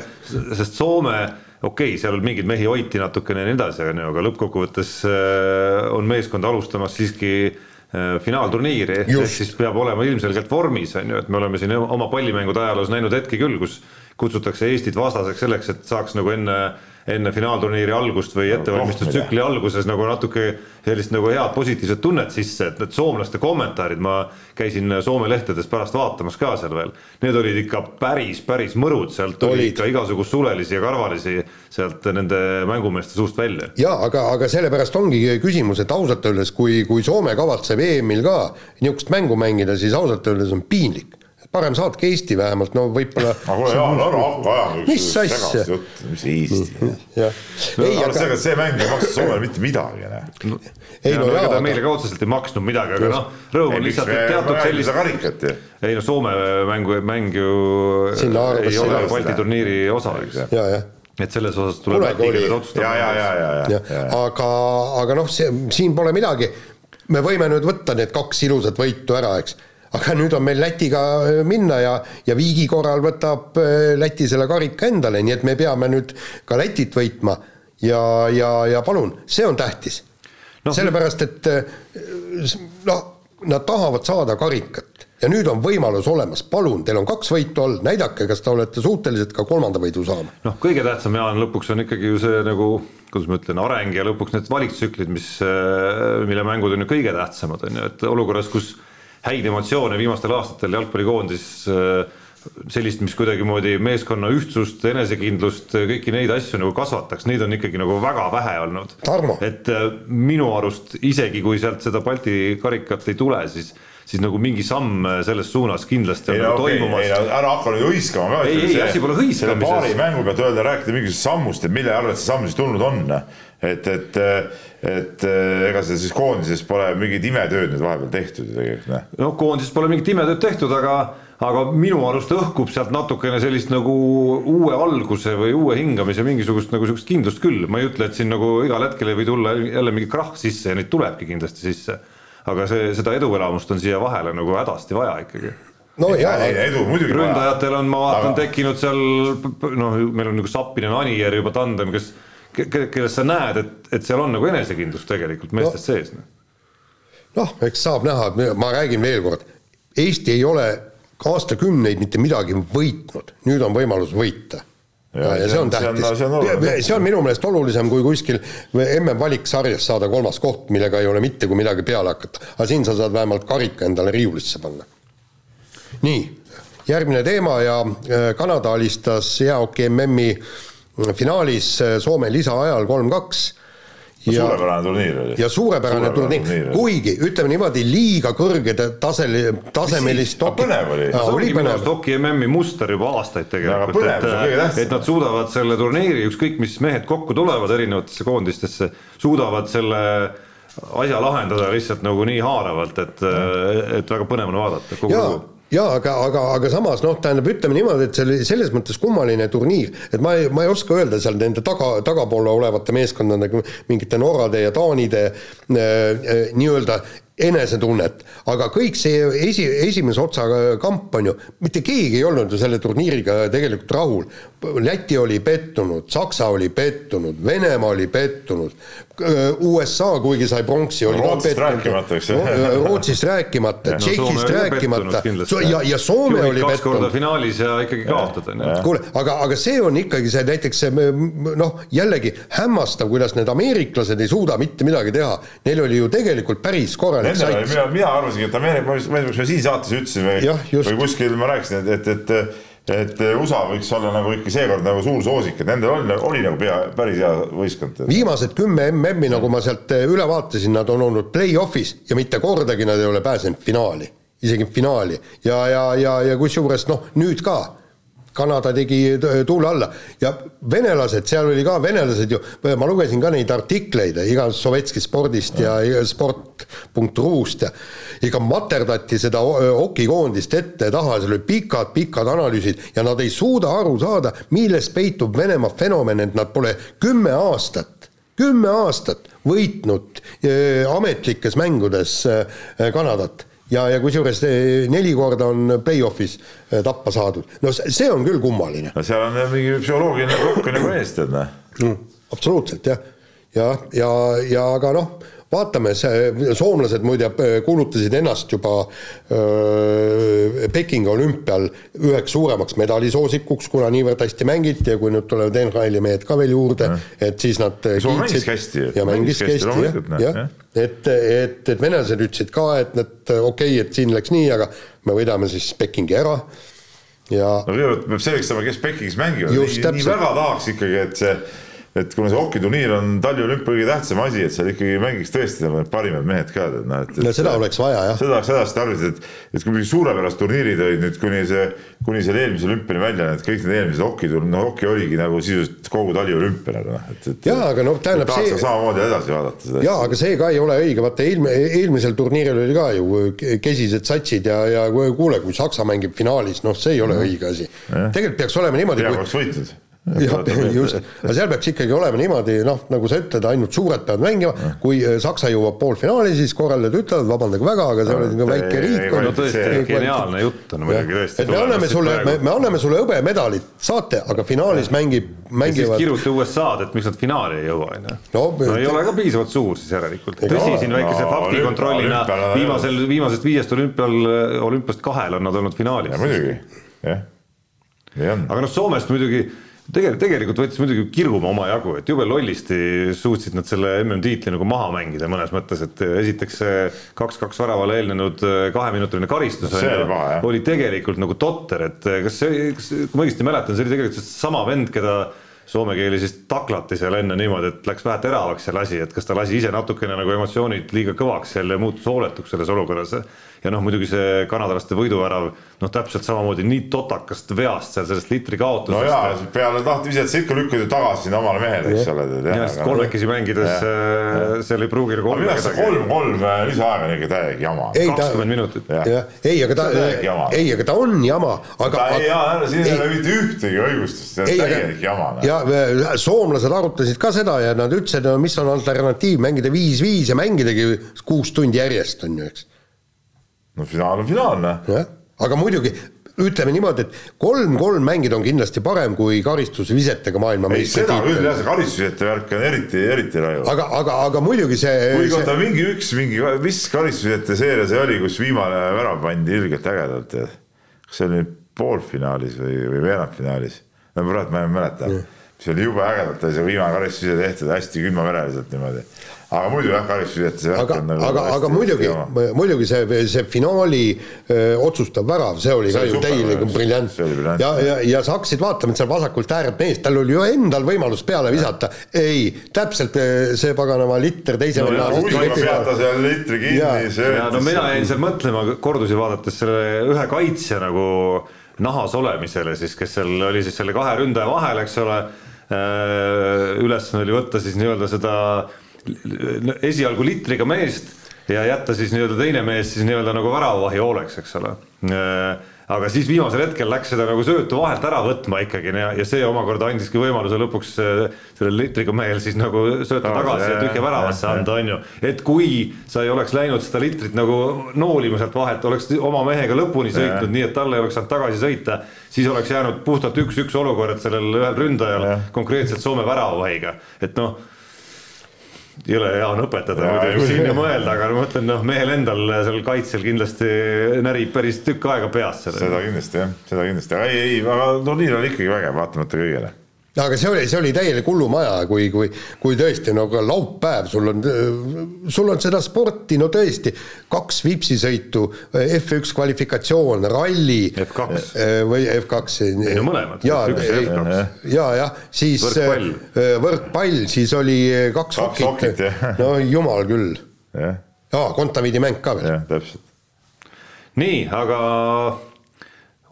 sest Soome okei okay,, seal mingeid mehi hoiti natukene ja nii edasi, on ju, aga lõppkokkuvõttes äh, on meeskond alustamas siiski äh, finaalturniiri, ehk siis peab olema ilmselgelt vormis, on ju, et me oleme siin oma pallimängude ajaloos näinud hetki küll, kus kutsutakse Eestit vastaseks selleks, et saaks nagu enne enne finaalturniiri algust või ettevalmistustsükli alguses nagu natuke sellist nagu head positiivset tunnet sisse, et need soomlaste kommentaarid, ma käisin Soome lehtedes pärast vaatamas ka seal veel, need olid ikka päris, päris mõrud, sealt tuli ikka igasugust sulelisi ja karvalisi sealt nende mängumeeste suust välja. jaa, aga, aga sellepärast ongi küsimus, et ausalt öeldes, kui, kui Soome kavatseb EM-il ka niisugust mängu mängida, siis ausalt öeldes on piinlik parem saatke Eesti vähemalt, no võib-olla. [laughs] aga kuule Jaan, ära hakka ajama. mis asja? mis Eesti. jah. aga see, see mäng ei maksa Soomele mitte midagi, noh. ei no jaa. ta meile ka otseselt ei maksnud midagi, aga noh, rõõm on lihtsalt, et teatud sellist. karikat ju. ei no Soome mängu, mäng ju ei ole Balti turniiri osa, eks. ja, jah et selles osas tuleb Läti keeles otsustada. ja, ja, ja, ja, ja, aga, aga noh, see siin pole midagi. me võime nüüd võtta need kaks ilusat võitu ära, eks aga nüüd on meil Lätiga äh, minna ja, ja viigi korral võtab äh, Läti selle karika endale, nii et me peame nüüd ka Lätit võitma. Ja, ja, ja palun, see on tähtis. No,. sellepärast, et äh, noh, nad tahavad saada karikat. Ja nüüd on võimalus olemas, palun, teil on kaks võitu all, näidake, kas te olete suutelised ka kolmanda võidu saama. noh, kõige tähtsam, Jaan, lõpuks on ikkagi ju see nagu kuidas ma ütlen, areng ja lõpuks need valiktsüklid, mis, mille mängud on ju kõige tähtsamad, on ju, et olukorras, kus häid emotsioone viimastel aastatel jalgpallikoondis äh, sellist, mis kuidagimoodi meeskonna ühtsust, enesekindlust, kõiki neid asju nagu kasvataks, neid on ikkagi nagu väga vähe olnud. et äh, minu arust isegi kui sealt seda Balti karikat ei tule, siis siis nagu mingi samm selles suunas kindlasti on ei, nagu okay, toimumas. ära hakka nüüd hõiskama ka. ei, ei asi pole hõiskamises. paari mängu pealt öelda, rääkida mingisugusest sammust, et mille arvelt see samm siis tulnud on. et, et, et ega see siis koondises pole mingit imetööd nüüd vahepeal tehtud ju tegelikult. no koondises pole mingit imetööd tehtud, aga aga minu arust õhkub sealt natukene sellist nagu uue alguse või uue hingamise mingisugust nagu sihukest kindlust küll, ma ei ütle, et siin nagu igal hetkel ei või tulla jälle mingi krahh sisse ja neid tulebki kindlasti sisse. Aga see, seda eduelamust on siia vahele nagu hädasti vaja ikkagi. No jaa, edu muidugi ründajatel on, ma vaatan aga..., tekkinud seal noh, meil on nagu Sappinen, Anier juba tandem, kes, kellest sa näed, et, et seal on nagu enesekindlus tegelikult meestes no. sees. noh, eks saab näha, ma räägin veel kord, Eesti ei ole aastakümneid mitte midagi võitnud, nüüd on võimalus võita ja, ja see on tähtis, see on minu meelest olulisem kui kuskil MM-valiksarjas saada kolmas koht, millega ei ole mitte kui midagi peale hakata. aga siin sa saad vähemalt karika endale riiulisse panna. nii, järgmine teema ja äh, Kanada alistas jäähoki MM-i finaalis äh, Soome lisaajal kolm-kaks ja suurepärane turniir oli. ja suurepärane turniir, turniir, kuigi ütleme niimoodi, liiga kõrge tasel, tasemelist hoki. põnev oli. see ongi minu arust hoki MM-i muster juba aastaid tegelikult, et, et nad suudavad selle turniiri, ükskõik mis mehed kokku tulevad erinevatesse koondistesse, suudavad selle asja lahendada lihtsalt nagu nii haaravalt, et, et väga põnev on vaadata kogu jaa. lugu jaa, aga, aga, aga samas noh, tähendab, ütleme niimoodi, et see oli selles mõttes kummaline turniir, et ma ei, ma ei oska öelda seal nende taga, tagapool olevate meeskondadega, mingite Norrade ja Taanide äh, äh, nii-öelda enesetunnet, aga kõik see esi, esimese otsa kamp on ju, mitte keegi ei olnud ju selle turniiriga tegelikult rahul. Läti oli pettunud, Saksa oli pettunud, Venemaa oli pettunud, USA, kuigi sai pronksi, oli Rootsist [laughs] ka pettunud. Rootsist rääkimata, no, Tšehhist oli rääkimata ja, ja Soome Juhid oli pettunud finaalis ja ikkagi kaotad, on ju. kuule, aga, aga see on ikkagi see näiteks see noh, jällegi hämmastav, kuidas need ameeriklased ei suuda mitte midagi teha. Neil oli ju tegelikult päris korralik Nendel oli, mina, mina arvasingi, et Ameerika, ma ei tea, kas me siin saates ütlesime või, või kuskil ma rääkisin, et, et, et et USA võiks olla nagu ikka seekord nagu suur soosik, et nendel oli, oli nagu pea, päris hea võistkond. viimased kümme MM-i, nagu ma sealt üle vaatasin, nad on olnud play-off'is ja mitte kordagi nad ei ole pääsenud finaali, isegi finaali. Ja, ja, ja, ja kusjuures noh, nüüd ka Kanada tegi tuule alla. Ja venelased, seal oli ka venelased ju, ma lugesin ka neid artikleid igast Sovetski spordist ja, ja sport.ruust ja ikka materdati seda okikoondist ette-taha, seal olid pikad-pikad analüüsid ja nad ei suuda aru saada, milles peitub Venemaa fenomen, et nad pole kümme aastat, kümme aastat võitnud eh, ametlikes mängudes eh, Kanadat ja, ja kusjuures eh, neli korda on play-off'is eh, tappa saadud. no see on küll kummaline no seal on mingi psühholoogiline plokk on nagu ees, tead noh. mm,. absoluutselt jah, ja, ja, ja aga noh, vaatame, see, soomlased muide äh, kuulutasid ennast juba öö, Pekingi olümpial üheks suuremaks medalisoosikuks, kuna niivõrd hästi mängiti ja kui nüüd tulevad NHL-i mehed ka veel juurde, et siis nad äh, Soome mängis hästi, ja mängis hästi, jah, jah. et, et, et venelased ütlesid ka, et need okei okay,, et siin läks nii, aga me võidame siis Pekingi ära. Ja no kõigepealt peab selgeks saama, kes Pekingis mängivad, nii, nii väga tahaks ikkagi, et see, et kuna see hokiturniir on talviolümpia kõige tähtsam asi, et seal ikkagi mängiks tõesti need parimad mehed ka, tead noh, et. no seda oleks vaja jah. seda oleks hädasti tarvis, et, et kui mingid suurepärased turniirid olid nüüd kuni see, kuni selle eelmise olümpiani välja, need kõik need eelmised hokiturn-, no hoki oligi nagu sisuliselt kogu talviolümpia nagu noh, et, et. Jaa, aga noh, tähendab, see- samamoodi edasi vaadata seda. jaa, aga see ka ei ole õige, vaata eelme-, eelmisel turniiril oli ka ju kesised satsid ja, ja kuule, kui Saksa mängib finaalis, noh, see ei ole õige asi. tegelikult peaks olema niimoodi, kui oleks. Jah, just, aga seal peaks ikkagi olema niimoodi, noh, nagu sa ütled, ainult suured peavad mängima, kui äh, Saksa jõuab poolfinaali, siis korraldajad ütlevad, vabandage väga, aga see oli niisugune väike ei- riik. no tõesti, geniaalne jutt on muidugi tõesti. et me anname sulle, me, me anname sulle hõbemedalit, saate, aga finaalis mängib, mängivad kiruta USA-d, et miks nad finaali ei jõua, on ju. No, ei ole ka piisavalt suur siis järelikult. Tõsi, siin väikese No, fakti olümpia- kontrollina olümpial- viimasel, viimasest viiest olümpial, olümpiast kahel on nad olnud finaalis. muidugi, jah, aga noh, Soomest muidugi tegelikult, tegelikult võttis muidugi kirguma omajagu, et jube lollisti suutsid nad selle MM-tiitli nagu maha mängida mõnes mõttes, et esiteks see kaks-kaks väravale eelnenud äh, kaheminutiline karistus See oli jah. oli tegelikult nagu totter, et kas see, kas, kui ma õigesti mäletan, see oli tegelikult seesama vend, keda soome keeli siis taklati seal enne niimoodi, et läks vähe teravaks see lasi, et kas ta lasi ise natukene nagu emotsioonid liiga kõvaks seal ja muutus hooletuks selles olukorras. Ja noh, muidugi see kanadalaste võiduvärav, noh, täpselt samamoodi nii totakast veast seal sellest liitri kaotusest. no jaa, peale tahti visata, sa ikka lükkad ju tagasi sinna omale mehele, eks ole. ja sest kolmekesi mängides äh, seal ei pruugi nagu olla kedagi. kolm-kolm lisaaega on ikka täiega jama. Kakskümmend minutit. Jah. jah, ei, aga ta See on täielik jama., ei, aga ta on jama, aga ta ei, jaa, siin ei ei- ole mitte ühtegi õigustust, see on ei, täielik jama. noh. ja äh, soomlased arutasid ka seda ja nad ütlesid, no mis on alternatiiv, mängida viis-viis ja mängidagi kuus tundi järjest, on ju, eks. No finaal on finaal, noh. jah, aga muidugi ütleme niimoodi, et kolm-kolm mängida on kindlasti parem kui karistusvisetega ei, maailmameistri seda küll jah, see karistusjätte värk on eriti, eriti raju. aga, aga, aga muidugi see, kuigi oota, see, mingi üks, mingi, mis karistusjätte seeria see oli, kus viimane värav pandi ilgelt ägedalt kas see oli poolfinaalis või, või veerandfinaalis? no praegu ma ei mäleta, see oli jube ägedalt oli see viimane karistusjäte tehtud hästi külmavereliselt niimoodi. Aga muidu jah, karistusjätte see värk aga on, nagu aga, aga muidugi, muidugi see, see finaali öö, otsustav värav, see oli See ka ju super täielik värav. briljant. ja, ja, ja sa hakkasid vaatama, et seal vasakult äärelt mees, tal oli ju endal võimalus peale visata, ei, täpselt see paganama liter teise No venna no mina jäin seal mõtlema kordusi vaadates selle ühe kaitsja nagu nahas olemisele siis, kes seal oli siis selle kahe ründaja vahel, eks ole. ülesanne oli võtta siis nii-öelda seda esialgu litriga meest ja jätta siis nii-öelda teine mees siis nii-öelda nagu väravavahi hooleks, eks ole. Aga siis viimasel hetkel läks seda nagu söötu vahelt ära võtma ikkagi ja, ja see omakorda andiski võimaluse lõpuks äh, sellel litriga mehel siis nagu sööta tagasi ja tühja väravasse anda, on ju. et kui sa ei oleks läinud seda litrit nagu noolima sealt vahelt, oleks oma mehega lõpuni sõitnud, nii et talle ei oleks saanud tagasi sõita, siis oleks jäänud puhtalt üks-üks olukord sellel ühel ründajal konkreetselt Soome väravavahiga, et noh jõle hea on õpetada muidugi siin ja mõelda, aga ma mõtlen, noh, mehel endal seal kaitsel kindlasti närib päris tükk aega selle. seda kindlasti jah, seda kindlasti, ei, ei, aga turniir oli ikkagi vägev, vaatamata kõigele aga see oli, see oli täielik hullumaja, kui, kui, kui tõesti no laupäev, sul on, sul on seda sporti, no tõesti, kaks Vipsi-sõitu, F1 kvalifikatsioon, ralli. F2. Äh, või F2. ei no mõlemad. ja, ja, jah, siis võrkpall, äh, võrkpall, siis oli kaks, hokit, no jumal küll. jaa, kontaviidi mäng ka veel. jah, täpselt. nii, aga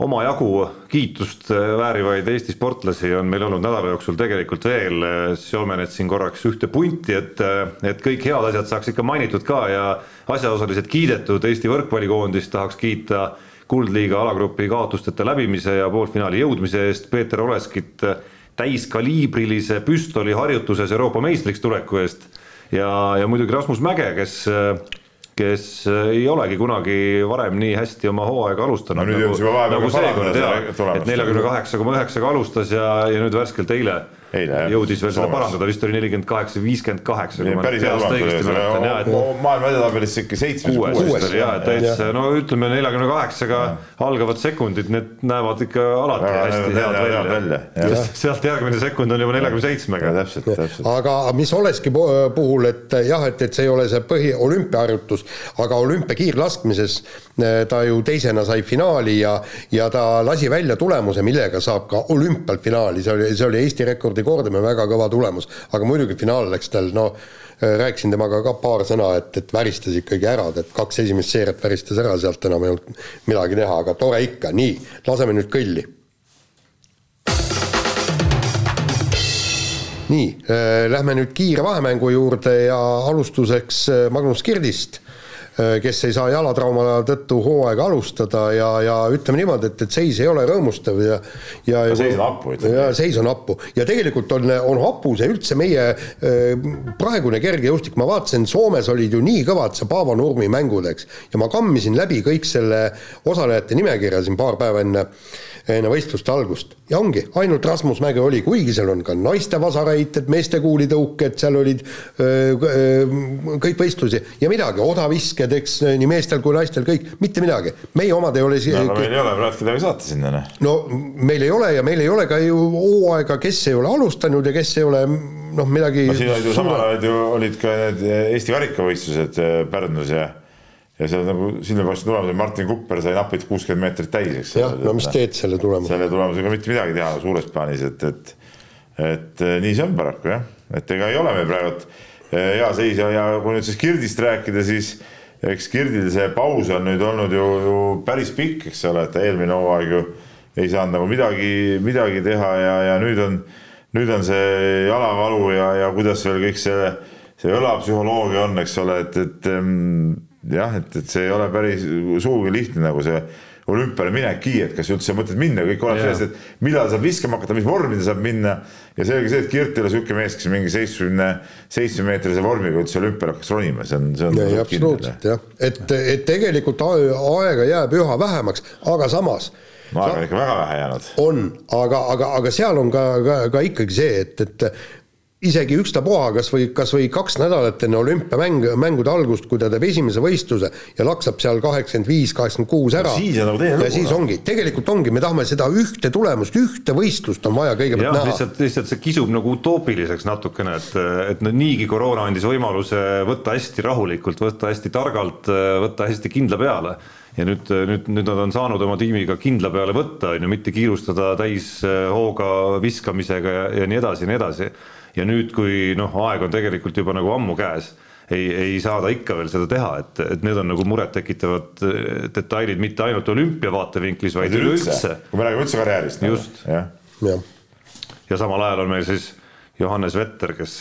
omajagu kiitust väärivaid Eesti sportlasi on meil olnud nädala jooksul tegelikult veel, seome need siin korraks ühte punti, et, et kõik head asjad saaks ikka mainitud ka ja asjaosalised kiidetud, Eesti võrkpallikoondist tahaks kiita kuldliiga alagrupi kaotusteta läbimise ja poolfinaali jõudmise eest, Peeter Oleskit täiskaliibrilise püstoliharjutuses Euroopa meistriks tuleku eest. Ja, ja muidugi Rasmus Mäge, kes kes ei olegi kunagi varem nii hästi oma hooaega alustanud no, nagu, nagu seekord ja, et neljakümne kaheksa koma üheksaga alustas ja, ja nüüd värskelt eile eile jõudis veel seda parandada, vist oli nelikümmend kaheksa, viiskümmend kaheksa. päris hea tulemus oli, maailma edetabelis ikka seitsmes. kuues oli ja, et täitsa no ütleme neljakümne kaheksaga algavad sekundid, need näevad ikka alati hästi head välja. sealt järgmine sekund on juba neljakümne seitsmega. täpselt, täpselt. aga mis olekski puhul, et jah, et, et see ei ole see põhi olümpiaharjutus, aga olümpia kiirlaskmises eh, ta ju teisena sai finaali ja, ja ta lasi välja tulemuse, millega saab ka olümpial finaali, see oli, see oli Eesti rekordi kordi kordame, väga kõva tulemus, aga muidugi finaal läks tal no äh, rääkisin temaga ka paar sõna, et, et väristas ikkagi ära, et kaks esimest seeriat väristas ära, sealt enam ei olnud midagi teha, aga tore ikka, nii, laseme nüüd kõlli. nii äh,, lähme nüüd kiire vahemängu juurde ja alustuseks äh, Magnus Kirdist kes ei saa jalatrauma tõttu hooaega alustada ja, ja ütleme niimoodi, et, et seis ei ole rõõmustav ja ja, ja seis on hapu, ütleme. ja seis on hapu ja tegelikult on, on hapu see üldse meie äh, praegune kergejõustik, ma vaatasin, Soomes olid ju nii kõvad see Paavo Nurmi mängud, eks, ja ma kammisin läbi kõik selle osalejate nimekirja siin paar päeva enne enne võistluste algust ja ongi, ainult Rasmus Mäge oli, kuigi seal on ka naiste vasarheited, meeste kuulitõuked, seal olid öö, öö, kõik võistlusi ja midagi, odavisked, eks nii meestel kui naistel kõik, mitte midagi. meie omad ei ole no, aga meil ei ole praegu kedagi saata sinna, noh. no meil ei ole ja meil ei ole ka ju hooaega, kes ei ole alustanud ja kes ei ole noh, midagi no siin olid ju samal ajal ju olid ka need Eesti karikavõistlused Pärnus ja ja seal nagu sinna paistnud tulemus, et Martin Kupper sai napilt kuuskümmend meetrit täis, eks. jah, no mis teed selle tulemusega? selle tulemusega mitte midagi teha suures plaanis, et, et, et nii see on paraku jah, et ega ei ole meil praegu eh, hea seis ja, ja kui nüüd siis Kirdist rääkida, siis eks Kirdil see paus on nüüd olnud ju, ju päris pikk, eks ole, et eelmine hooaeg ju ei saanud nagu midagi, midagi teha ja, ja nüüd on, nüüd on see jalavalu ja, ja kuidas veel kõik see, see õlapsühholoogia on, eks ole, et, et jah, et, et see ei ole päris sugugi lihtne nagu see olümpiale minekki, et kas üldse mõtled minna, kõik oleneb sellest, et millal saab viskama hakata, mis vormi ta saab minna. ja selge see, et Kirt ei ole niisugune mees, kes mingi seitsmekümne seitsme meetrise vormiga üldse olümpiale hakkaks ronima, see on, see on. absoluutselt jah, et, et tegelikult aega jääb üha vähemaks, aga samas aega on ikka väga vähe jäänud. on, aga, aga, aga seal on ka, ka, ka ikkagi see, et, et isegi ükstapuha, kas või, kas või kaks nädalat enne olümpiamäng, mängude algust, kui ta teeb esimese võistluse ja laksab seal kaheksakümmend viis, kaheksakümmend kuus ära. siis on nagu teine lugu. ja siis ongi, tegelikult ongi, me tahame seda ühte tulemust, ühte võistlust on vaja kõigepealt näha. lihtsalt, lihtsalt see kisub nagu utoopiliseks natukene, et, et no niigi koroona andis võimaluse võtta hästi rahulikult, võtta hästi targalt, võtta hästi kindla peale ja nüüd, nüüd, nüüd nad on saanud oma tiimiga kindla peale võtta, on ju, mitte kiirustada täishooga viskamisega ja, ja nii edasi ja nii edasi ja nüüd, kui noh, aeg on tegelikult juba nagu ammu käes, ei, ei saa ta ikka veel seda teha, et, et need on nagu murettekitavad eh, detailid mitte ainult olümpia vaatevinklis, vaid üleüldse. kui me räägime üldse karjäärist. Just. ja. ja samal ajal on meil siis Johannes Vetter, kes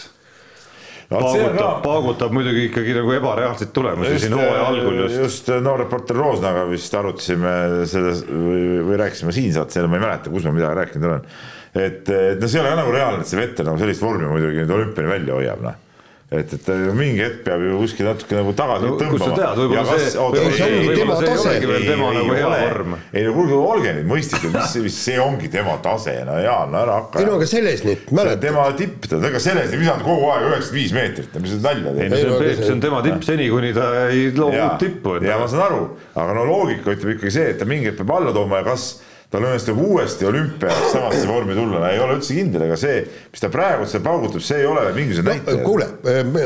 paugutab, paugutab muidugi ikkagi nagu ebareaalseid tulemusi siin hooaja algul just. just noor reporter Roosnaga vist arutasime selles või, või rääkisime siin saates, ma ei mäleta, kus ma midagi rääkinud olen. Et, et noh, see ei ole nagu reaalne, et see Vettel nagu sellist vormi muidugi nüüd olümpiani välja hoiab, noh et, et mingi hetk peab ju kuskil natuke nagu tagasi no, tõmbama. kust sa tead, võib-olla see, võib-olla see, võib see ei olegi veel tema nagu hea vorm. ei no kuulge, olge nüüd mõistlikud, mis, mis see ongi tema tase, no Jaan, no ära hakka. ei no aga Selesnit, mäletad? tema tipp, ega Selesnit visanud kogu aeg üheksakümmend viis meetrit, mis sa nalja teed. ei no see on, see on tema tipp seni, kuni ta ei loo uut tippu. ja ma saan aru, aga no loogika ütleb ikkagi see, et ta mingi hetk peab alla tooma ja kas tal õnnestub uuesti olümpiaks samasse vormi tulla, ei ole üldse kindel, ega see, mis ta praegu seal paugutab, see ei ole mingisugune näitaja no,. kuule,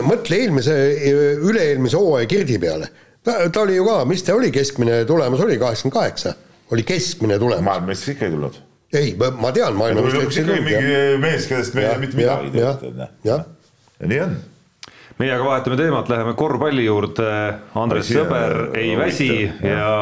mõtle eelmise, üle-eelmise hooaja Girdi peale. ta oli ju ka, mis ta oli, keskmine tulemus oli kaheksakümmend kaheksa, oli keskmine tulemus. maailmameistriks ikka ei tulnud. ei, ma tean, maailmameistriks ei tulnud. mingi mees, kellest me ei tea mitte midagi tegelikult. ja nii on meie aga vahetame teemat, läheme korvpalli juurde. Andres Sõber ei väsi ja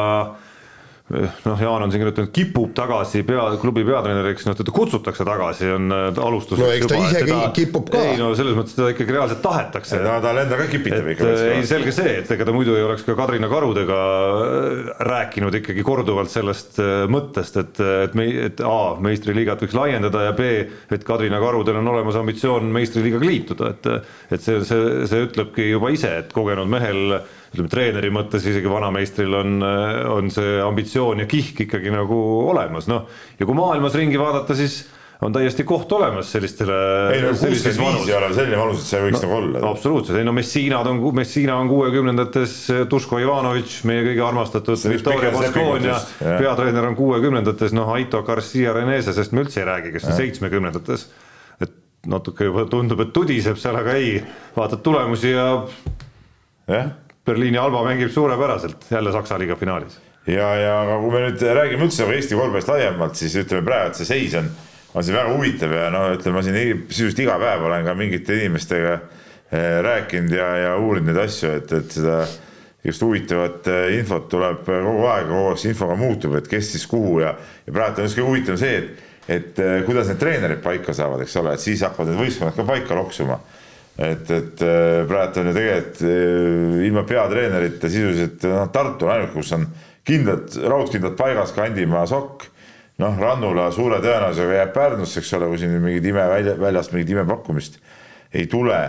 noh, Jaan on siin kirjutanud, kipub tagasi pea, klubi peatreeneriks, noh teda kutsutakse tagasi, on äh, alustus. no eks ta isegi teda, kipub ka. ei no selles mõttes teda ikkagi reaalselt tahetakse. no tal endal ka kipitab ikka. ei, selge see, et ega ta muidu ei oleks ka Kadrina Karudega äh, rääkinud ikkagi korduvalt sellest äh, mõttest, et, et me, et A meistriliigat võiks laiendada ja B, et Kadrina Karudel on olemas ambitsioon meistriliigaga liituda, et, et see, see, see ütlebki juba ise, et kogenud mehel ütleme treeneri mõttes isegi vanameistril on, on see ambitsioon ja kihk ikkagi nagu olemas, noh. ja kui maailmas ringi vaadata, siis on täiesti koht olemas sellistele. ei no kuuskümmend viis ei ole selline vanus, et see võiks no, nagu olla. absoluutselt, ei no Messinad on, Messina on kuuekümnendates, Duško Ivanovič, meie kõige armastatud, Victoria Baskonia peatreener on kuuekümnendates, noh, Aito Garcia Renese, sest me üldse ei räägi, kes on seitsmekümnendates. et natuke juba tundub, et tudiseb seal, aga ei, vaatad tulemusi ja. jah Berliini Alba mängib suurepäraselt jälle Saksa liiga finaalis. ja, ja aga kui me nüüd räägime üldse nagu Eesti korvpallist laiemalt, siis ütleme praegu, et see seis on, on siin väga huvitav ja no ütleme, ma siin sisuliselt iga päev olen ka mingite inimestega eh, rääkinud ja, ja uurinud neid asju, et, et seda just huvitavat eh, infot tuleb kogu aeg, kogu aeg see infoga muutub, et kes siis kuhu ja, ja praegu on just kõige huvitavam see, et, et eh, kuidas need treenerid paika saavad, eks ole, et siis hakkavad need võistkonnad ka paika loksuma et, et äh, praegu on ju tegelikult äh, ilma peatreenerita sisuliselt noh, Tartu on ainuke, kus on kindlad, raudkindlad paigas, Kandimaa, Sokk. noh, Rannula suure tõenäosusega jääb Pärnusse, eks ole, kui siin mingit ime välja, väljast mingit imepakkumist ei tule.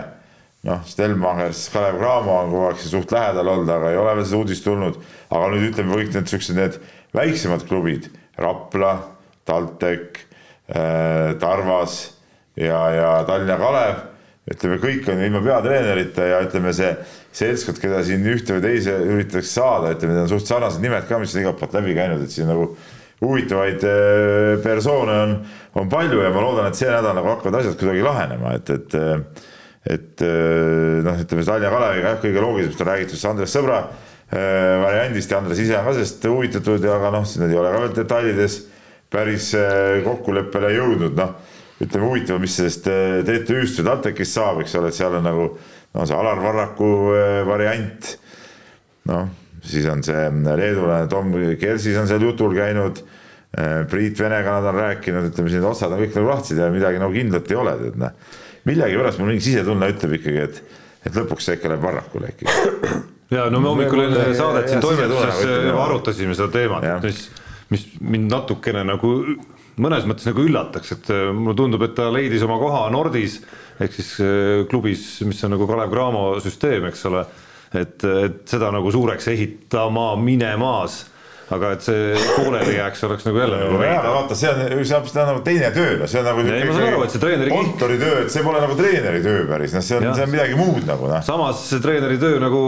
noh, Stelmachers, Kalev Cramo on kogu aeg siin suht lähedal olnud, aga ei ole veel seda uudist tulnud. aga nüüd ütleme kõik need siuksed, need väiksemad klubid, Rapla, TalTech äh,, Tarvas ja, ja Tallinna Kalev ütleme, kõik on ilma peatreenerita ja ütleme, see seltskond, keda siin ühte või teise üritatakse saada, ütleme, need on suht sarnased nimed ka, mis on igalt poolt läbi käinud, et siin nagu huvitavaid äh, persoone on, on palju ja ma loodan, et see nädal nagu hakkavad asjad kuidagi lahenema, et, et et äh, noh, ütleme Tallinna Kaleviga jah, kõige loogilisemast on räägitud siis Andres Sõbra äh, variandist ja Andres ise on ka sellest huvitatud, aga noh, need ei ole ka veel detailides päris kokkuleppele jõudnud, noh ütleme huvitav, mis sellest äh, TTÜ-st või TalTechist saab, eks ole, et seal on nagu no see Alar Varraku äh, variant. noh, siis on see äh, leedulane Tom Kersis on seal jutul käinud. Priit Venega nad on rääkinud, ütleme siin otsad on kõik nagu lahtised ja midagi nagu kindlat ei ole, tead noh. millegipärast mul mingi sisetunne ütleb ikkagi, et, et lõpuks see ikka läheb Varrakule ikkagi. ja no me hommikul enne saadet siin toimetuses arutasime seda teemat, mis, mis mind natukene nagu mõnes mõttes nagu üllataks, et äh, mulle tundub, et ta leidis oma koha Nordis ehk siis äh, klubis, mis on nagu Kalev Cramo süsteem, eks ole. et, et seda nagu suureks ehitama minemas aga et see pooleli jääks, oleks nagu jälle nagu veidi. vaata, see on, see on, see on nagu teine töö, see on nagu ei, ma saan aru, et see treeneri kontoritöö, et see pole nagu treeneri töö päris, noh, see on, see on midagi muud nagu noh. samas see treeneri töö nagu,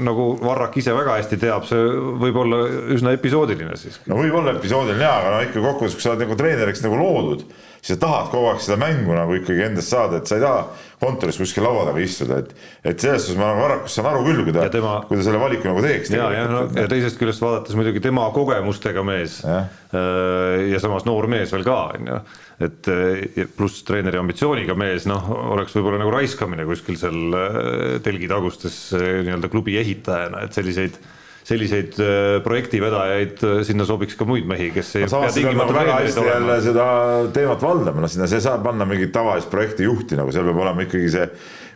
nagu Varrak ise väga hästi teab, see võib olla üsna episoodiline siis. no võib olla episoodiline jaa, aga no ikka kokkuvõttes, kui sa oled nagu treeneriks nagu loodud siis sa tahad kogu aeg seda mängu nagu ikkagi endast saada, et sa ei taha kontoris kuskil laua taga istuda, et, et selles suhtes ma nagu Varrakust saan aru küll, kui ta, tema... kui ta selle valiku nagu teeks. ja, ja, no, ja teisest küljest vaadates muidugi tema kogemustega mees ja, äh, ja samas noor mees veel ka, on ju et äh, pluss treeneri ambitsiooniga mees, noh, oleks võib-olla nagu raiskamine kuskil seal äh, telgitagustes nii-öelda klubi ehitajana, et selliseid selliseid äh, projektivedajaid, äh, sinna sobiks ka muid mehi, kes ei pea tingimata väga hästi jälle seda teemat valdama, no sinna, see saab panna mingit tavalist projektijuhti, nagu seal peab olema ikkagi see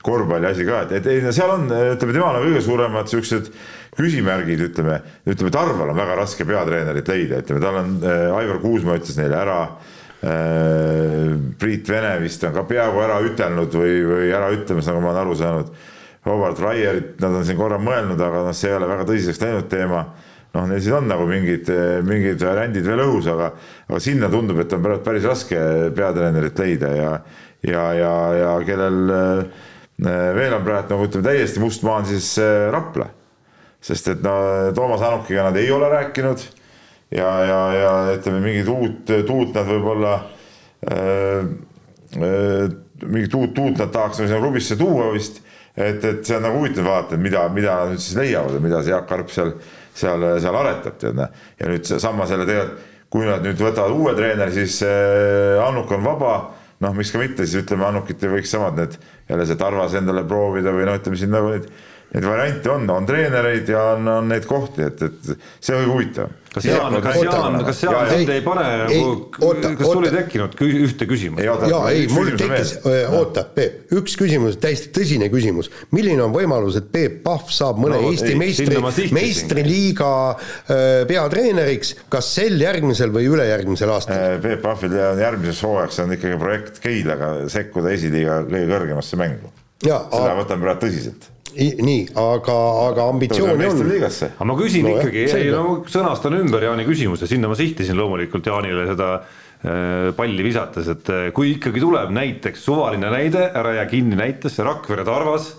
korvpalli asi ka, et, et ei no seal on, ütleme, temal on kõige suuremad siuksed küsimärgid, ütleme, ütleme Tarval on väga raske peatreenerit leida, ütleme, tal on äh,, Aivar Kuusma ütles neile ära äh,. Priit Vene vist on ka peaaegu ära ütelnud või, või ära ütlemas, nagu ma olen aru saanud. Robert Raierit, nad on siin korra mõelnud, aga noh, see ei ole väga tõsiseks läinud teema noh, neil siin on nagu mingid, mingid variandid veel õhus, aga, aga sinna tundub, et on praegu päris raske peatreenerit leida ja, ja, ja, ja kellel äh, veel on praegu nagu ütleme täiesti must maa on siis äh, Rapla. sest et no Toomas Anukiga nad ei ole rääkinud ja, ja, ja ütleme mingit uut tuult nad võib-olla äh,, äh, mingit uut tuult nad tahaks nagu sinna klubisse tuua vist. Et, et see on nagu huvitav vaadata, mida, mida nad siis leiavad ja mida see Jaak Arp seal seal, seal aretab, tead näe. ja nüüd seesama selle tegelikult, kui nad nüüd võtavad uue treeneri, siis äh, Annuk on vaba, noh, miks ka mitte, siis ütleme, Annukit võiks samad need jälle see Tarvas endale proovida või noh, ütleme siin nagu neid, neid variante on, on treenereid ja on, on neid kohti, et, et see on huvitav kas Jaan, kas Jaan, kas Jaan sind ei pane nagu, kas sul ei tekkinud ühte küsimust? jaa, ei, mul tekkis, oota, Peep, üks küsimus, täiesti tõsine küsimus. milline on võimalus, et Peep Pahv saab mõne no, Eesti ei, meistri, meistriliiga peatreeneriks, kas sel, järgmisel või ülejärgmisel aastal? Peep Pahvil on järgmiseks hooajaks on ikkagi projekt Keilaga sekkuda esiliiga kõige kõrgemasse mängu. seda võtame praegu tõsiselt nii, aga, aga ambitsiooni on. aga ma küsin no, ikkagi, ei no sõnastan ümber Jaani küsimuse, sinna ma sihtisin loomulikult Jaanile seda äh, palli visates, et äh, kui ikkagi tuleb näiteks suvaline näide, ära jää kinni näitesse, Rakvere Tarvas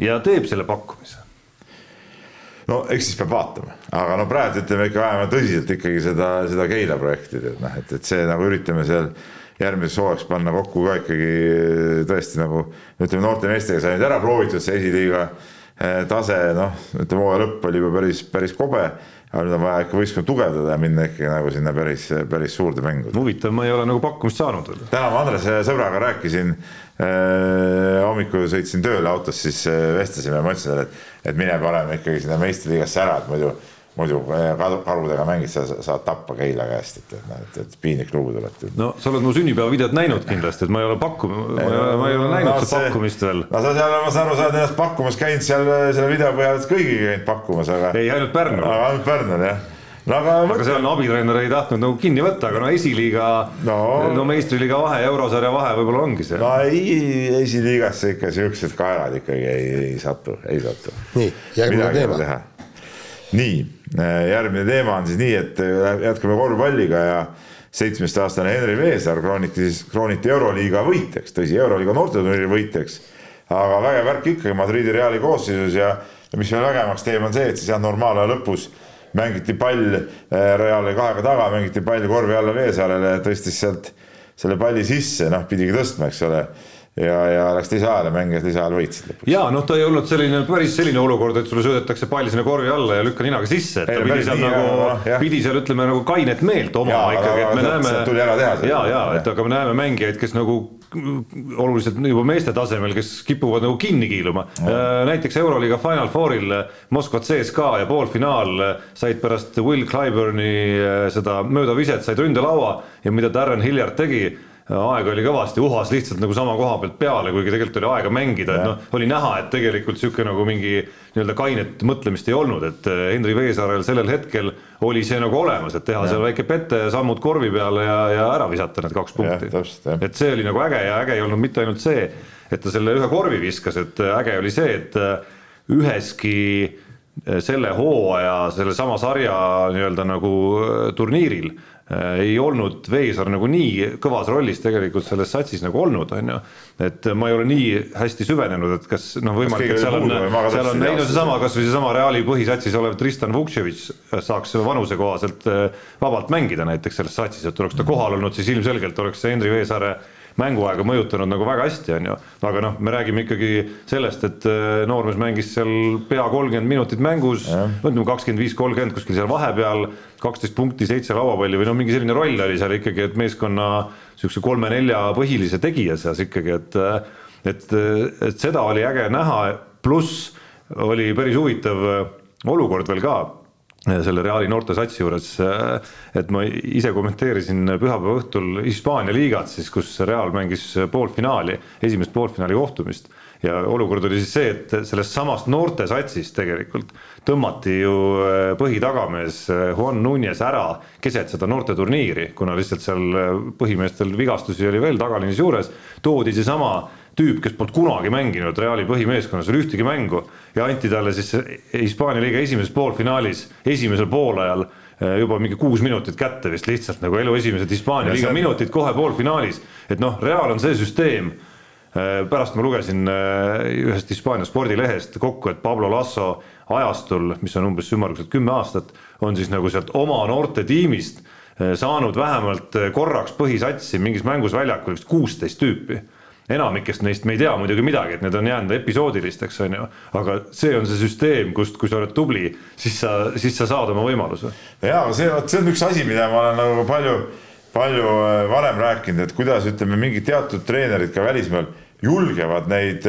ja teeb selle pakkumise. No eks siis peab vaatama, aga no praegu ütleme ikka ajame tõsiselt ikkagi seda, seda Keila projekti, et noh, et, et see nagu üritame seal järgmiseks hooajaks panna kokku ka ikkagi eh, tõesti nagu ütleme, noorte meestega sai nüüd ära proovitud see esiliiga eh, tase, noh, ütleme hooaja lõpp oli juba päris, päris kobe aga nüüd on vaja ikka võistkonda tugevdada ja minna ikkagi nagu sinna päris, päris suurde mängu. huvitav, ma ei ole nagu pakkumist saanud veel. täna ma Andrese sõbraga rääkisin äh,, hommikul sõitsin tööle autos, siis vestlesime ma ütlesin talle, et, et mine paneme ikkagi sinna meistriliigasse ära, et muidu muidu karudega mängid, sa saad tappa Keila käest, et, et noh, et, et piinlik lugu tuleb. no sa oled mu sünnipäevavideot näinud kindlasti, et ma ei ole pakku-, ma ei ole, ma ei ole näinud no, seda pakkumist veel. no sa seal, ma saan aru, sa oled ennast pakkumas käinud seal selle video põhjal, et kõigiga käinud pakkumas, aga. ei, ainult Pärnul. ainult Pärnul jah no aga, aga seal on abitreener ei tahtnud nagu kinni võtta, aga no esiliiga no., no meistriliiga vahe, eurosarja vahe võib-olla ongi see. no ei, esiliigasse ikka siuksed kaelad ikkagi ei, ei satu, ei satu. nii, järgmine teema. Nii Äh, järgmine teema on siis nii, et äh, jätkame korvpalliga ja seitsmeteistaastane Henri Veesaar krooniti siis, krooniti Euroliiga võitjaks, tõsi, Euroliiga noorteturniiri võitjaks. aga vägev värk ikkagi Madridi Reali koosseisus ja, ja mis veel vägevamaks teeb, on see, et siis jah, normaalaja lõpus mängiti pall äh, Reali kahega taga, mängiti pall korvi alla Veesaarele, tõstis sealt selle palli sisse, noh, pidigi tõstma, eks ole ja, ja läks lisaajale, mängijad lisaajal võitsid lõpuks. ja noh, ta ei olnud selline päris selline olukord, et sulle söödetakse pall sinna korvi alla ja lükka ninaga sisse, et ta ei, pidi seal nii, nagu pidi seal ütleme nagu kainet meelt omama ikkagi, et me näeme. tuli ära teha. ja, ja et aga me näeme mängijaid, kes nagu oluliselt juba meeste tasemel, kes kipuvad nagu kinni kiiluma. Äh, näiteks Euroliiga Final Fouril Moskva CSKA ja poolfinaal said pärast Will Clyburni äh, seda möödaviset, said ründelaua ja mida Darren Hilliard tegi aega oli kõvasti, uhas lihtsalt nagu sama koha pealt peale, kuigi tegelikult oli aega mängida, et noh, oli näha, et tegelikult niisugune nagu mingi nii-öelda kainet mõtlemist ei olnud, et äh, Henri Veesaarel sellel hetkel oli see nagu olemas, et teha ja. seal väike pete, sammud korvi peale ja, ja ära visata need kaks punkti. et see oli nagu äge ja äge ei olnud mitte ainult see, et ta selle ühe korvi viskas, et äh, äge oli see, et äh, üheski selle hooaja, sellesama sarja nii-öelda nagu turniiril ei olnud Veesaar nagu nii kõvas rollis tegelikult selles satsis nagu olnud, on ju. et ma ei ole nii hästi süvenenud, et kas noh, võimalik, et seal on, seal on, ei no seesama, kasvõi seesama Reali põhisatsis olev Tristan Vukševitš saaks vanuse kohaselt äh, vabalt mängida näiteks selles satsis, et oleks ta kohal olnud, siis ilmselgelt oleks see Henri Veesaare mänguaega mõjutanud nagu väga hästi, on ju. aga noh, me räägime ikkagi sellest, et äh, noormees mängis seal pea kolmkümmend minutit mängus, ütleme kakskümmend viis, kolmkümmend kuskil seal vahepeal, kaksteist punkti, seitse lauapalli või no mingi selline roll oli seal ikkagi, et meeskonna niisuguse kolme-nelja põhilise tegija seas ikkagi, et et, et seda oli äge näha, pluss oli päris huvitav olukord veel ka selle Reali noortesatsi juures, et ma ise kommenteerisin pühapäeva õhtul Hispaania liigat siis, kus Real mängis poolfinaali, esimest poolfinaali kohtumist ja olukord oli siis see, et sellest samast noortesatsist tegelikult tõmmati ju äh, põhitagamees äh, Juan Nunes ära keset seda noorteturniiri, kuna lihtsalt seal äh, põhimeestel vigastusi oli veel tagaliinis juures, toodi seesama tüüp, kes polnud kunagi mänginud Reali põhimeeskonnas veel ühtegi mängu ja anti talle siis Hispaania liiga esimeses poolfinaalis esimesel poolajal juba mingi kuus minutit kätte vist lihtsalt nagu elu esimesed Hispaania liiga minutid kohe poolfinaalis, et noh, Real on see süsteem pärast ma lugesin ühest Hispaania spordilehest kokku, et Pablo Lasso ajastul, mis on umbes ümmarguselt kümme aastat, on siis nagu sealt oma noortetiimist eh, saanud vähemalt korraks põhisatsi mingis mängus väljakul vist kuusteist tüüpi enamikest neist me ei tea muidugi midagi, et need on jäänud episoodilisteks, on ju, aga see on see süsteem, kust, kui sa oled tubli, siis sa, siis sa saad oma võimaluse. jaa, see, vot see on üks asi, mida ma olen nagu palju, palju varem rääkinud, et kuidas ütleme, mingid teatud treenerid ka välismaal julgevad neid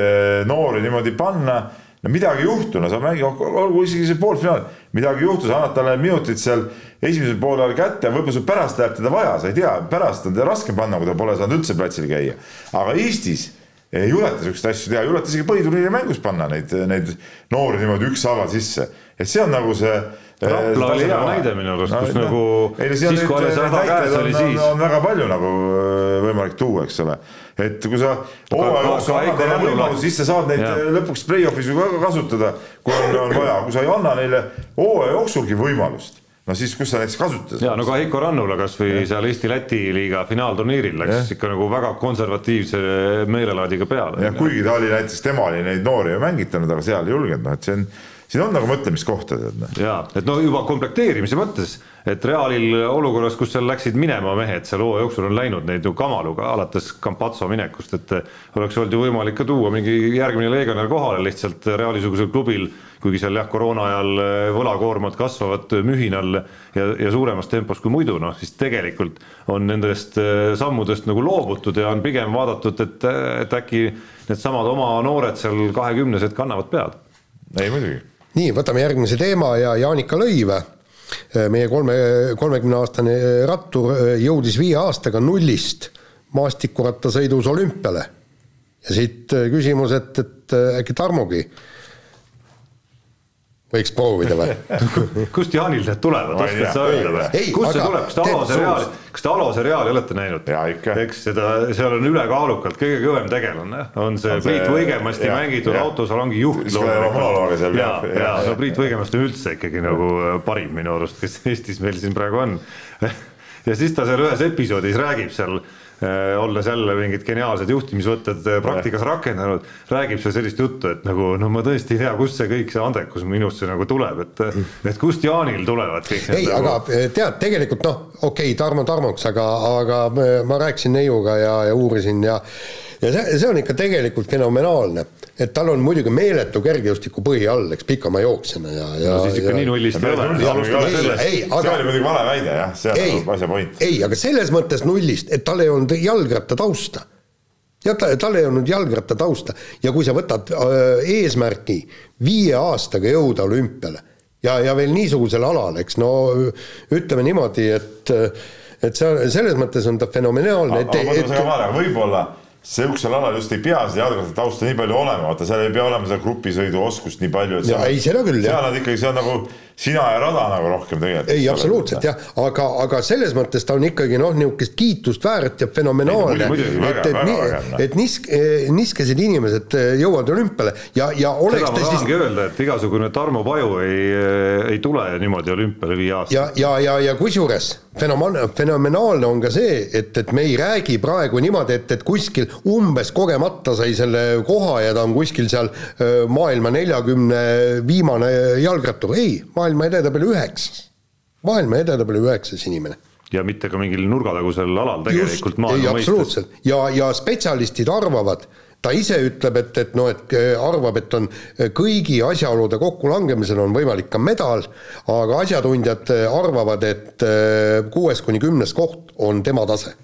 noori niimoodi panna no midagi ei juhtu, no sa mängi, olgu isegi see poolfinaal, midagi ei juhtu, sa annad talle minutid seal esimesel poolel kätte, võib-olla sul pärast läheb teda vaja, sa ei tea, pärast on teda raske panna, kui ta pole saanud üldse platsil käia. aga Eestis ei juleta siukseid asju teha, ei juleta isegi põhiturniiri mängus panna neid, neid noori niimoodi ükshaaval sisse, et see on nagu see Rapla oli hea näide minu arust no,, kus no, nagu häda käes oli siis. on väga palju nagu äh, võimalik tuua, eks ole. Et kui sa hooaja jooksul annad neile võimalusi, siis sa saad neid ja. lõpuks play-off'is ju ka kasutada, kui on, on vaja, kui sa ei anna neile hooaja jooksulgi võimalust no siis, kus sa näiteks kasutad? ja no ka Heiko Rannula kasvõi seal Eesti-Läti liiga finaalturniiril läks ja. ikka nagu väga konservatiivse meelelaadiga peale. jah, kuigi ta oli näiteks, tema oli neid noori ju mängitanud, aga seal ei julgenud, noh et see on siin on nagu mõtlemiskohta, tead. Noh. ja, et no juba komplekteerimise mõttes, et Realil olukorras, kus seal läksid minema mehed seal hooaja jooksul on läinud neid ju kamaluga alates Campazzo minekust, et oleks olnud ju võimalik ka tuua mingi järgmine legionär kohale lihtsalt Reali-sugusel klubil, kuigi seal jah, koroona ajal võlakoormad kasvavad mühinal ja, ja suuremas tempos kui muidu, noh siis tegelikult on nendest sammudest nagu loobutud ja on pigem vaadatud, et, et äkki needsamad oma noored seal kahekümnesed kannavad pead. ei muidugi nii, võtame järgmise teema ja Jaanika Lõiv, meie kolme, kolmekümne-aastane rattur jõudis viie aastaga nullist maastikurattasõidus olümpiale. ja siit küsimus, et, et äkki Tarmogi võiks proovida või [laughs] kust Jaanil need tulevad, oskad sa öelda või? kust see tuleb, kas te Alo seriaali, kas te Alo seriaali olete näinud? eks seda, seal on ülekaalukalt kõige kõvem tegelane, on see Priit Võigemasti ja, mängitud autosalongi juht. ja, ja no Priit Võigemast on üldse ikkagi nagu äh, parim minu arust, kes Eestis meil siin praegu on. [laughs] Ja siis ta seal ühes episoodis räägib seal olles jälle mingid geniaalsed juhtimisvõtted äh, praktikas rakendanud, räägib seal sellist juttu, et nagu no ma tõesti ei tea, kust see kõik see andekus minusse nagu tuleb, et et kust Jaanil tulevad kõik ei, aga nagu... tead, tegelikult noh, okei okay,, Tarmo Tarmoks, aga, aga ma rääkisin neiuga ja, ja uurisin ja ja see, see on ikka tegelikult fenomenaalne, et tal on muidugi meeletu kergejõustiku põhi all, eks pikama jooksjana ja, ja no siis ikka ja, nii nullist ei ole. see oli muidugi vale väide jah, see on nagu asja point. ei, aga selles mõttes nullist, et tal ei olnud jalgratta tausta jah, ta, tal ei olnud jalgratta tausta ja kui sa võtad äh, eesmärgi viie aastaga jõuda olümpiale ja, ja veel niisugusel alal, eks no ütleme niimoodi, et et see, selles mõttes on ta fenomenaalne. aga võib-olla sihukesel alal just ei pea seda jalgratta tausta nii palju olema, vaata seal ei pea olema seda grupisõiduoskust nii palju. ja ei, seda küll seal on ikkagi, see on nagu sina ja rada nagu rohkem tegelikult. ei, absoluutselt jah, aga, aga selles mõttes ta on ikkagi noh, niisugust kiitust väärt ja fenomenaalne. et, et, noh. et nisk-, niskesed inimesed eh, jõuavad olümpiale ja, ja oleks seda ma tahangi siis... öelda, et igasugune Tarmo Paju ei, eh, ei tule niimoodi olümpiale viie aastaga. ja, ja, ja, ja kusjuures fenomen-, fenomenaalne on ka see, et, et me ei räägi praegu niimoodi, et, et kuskil umbes kogemata sai selle koha ja ta on kuskil seal maailma neljakümne viimane jalgrattur, ei, maailma edetabeli üheksas. maailma edetabeli üheksas inimene ja mitte ka mingil nurgatagusel alal tegelikult maailma mõistes. ja, ja spetsialistid arvavad, ta ise ütleb, et, et noh, et arvab, et on kõigi asjaolude kokkulangemisel on võimalik ka medal, aga asjatundjad arvavad, et kuues kuni kümnes koht on tema tase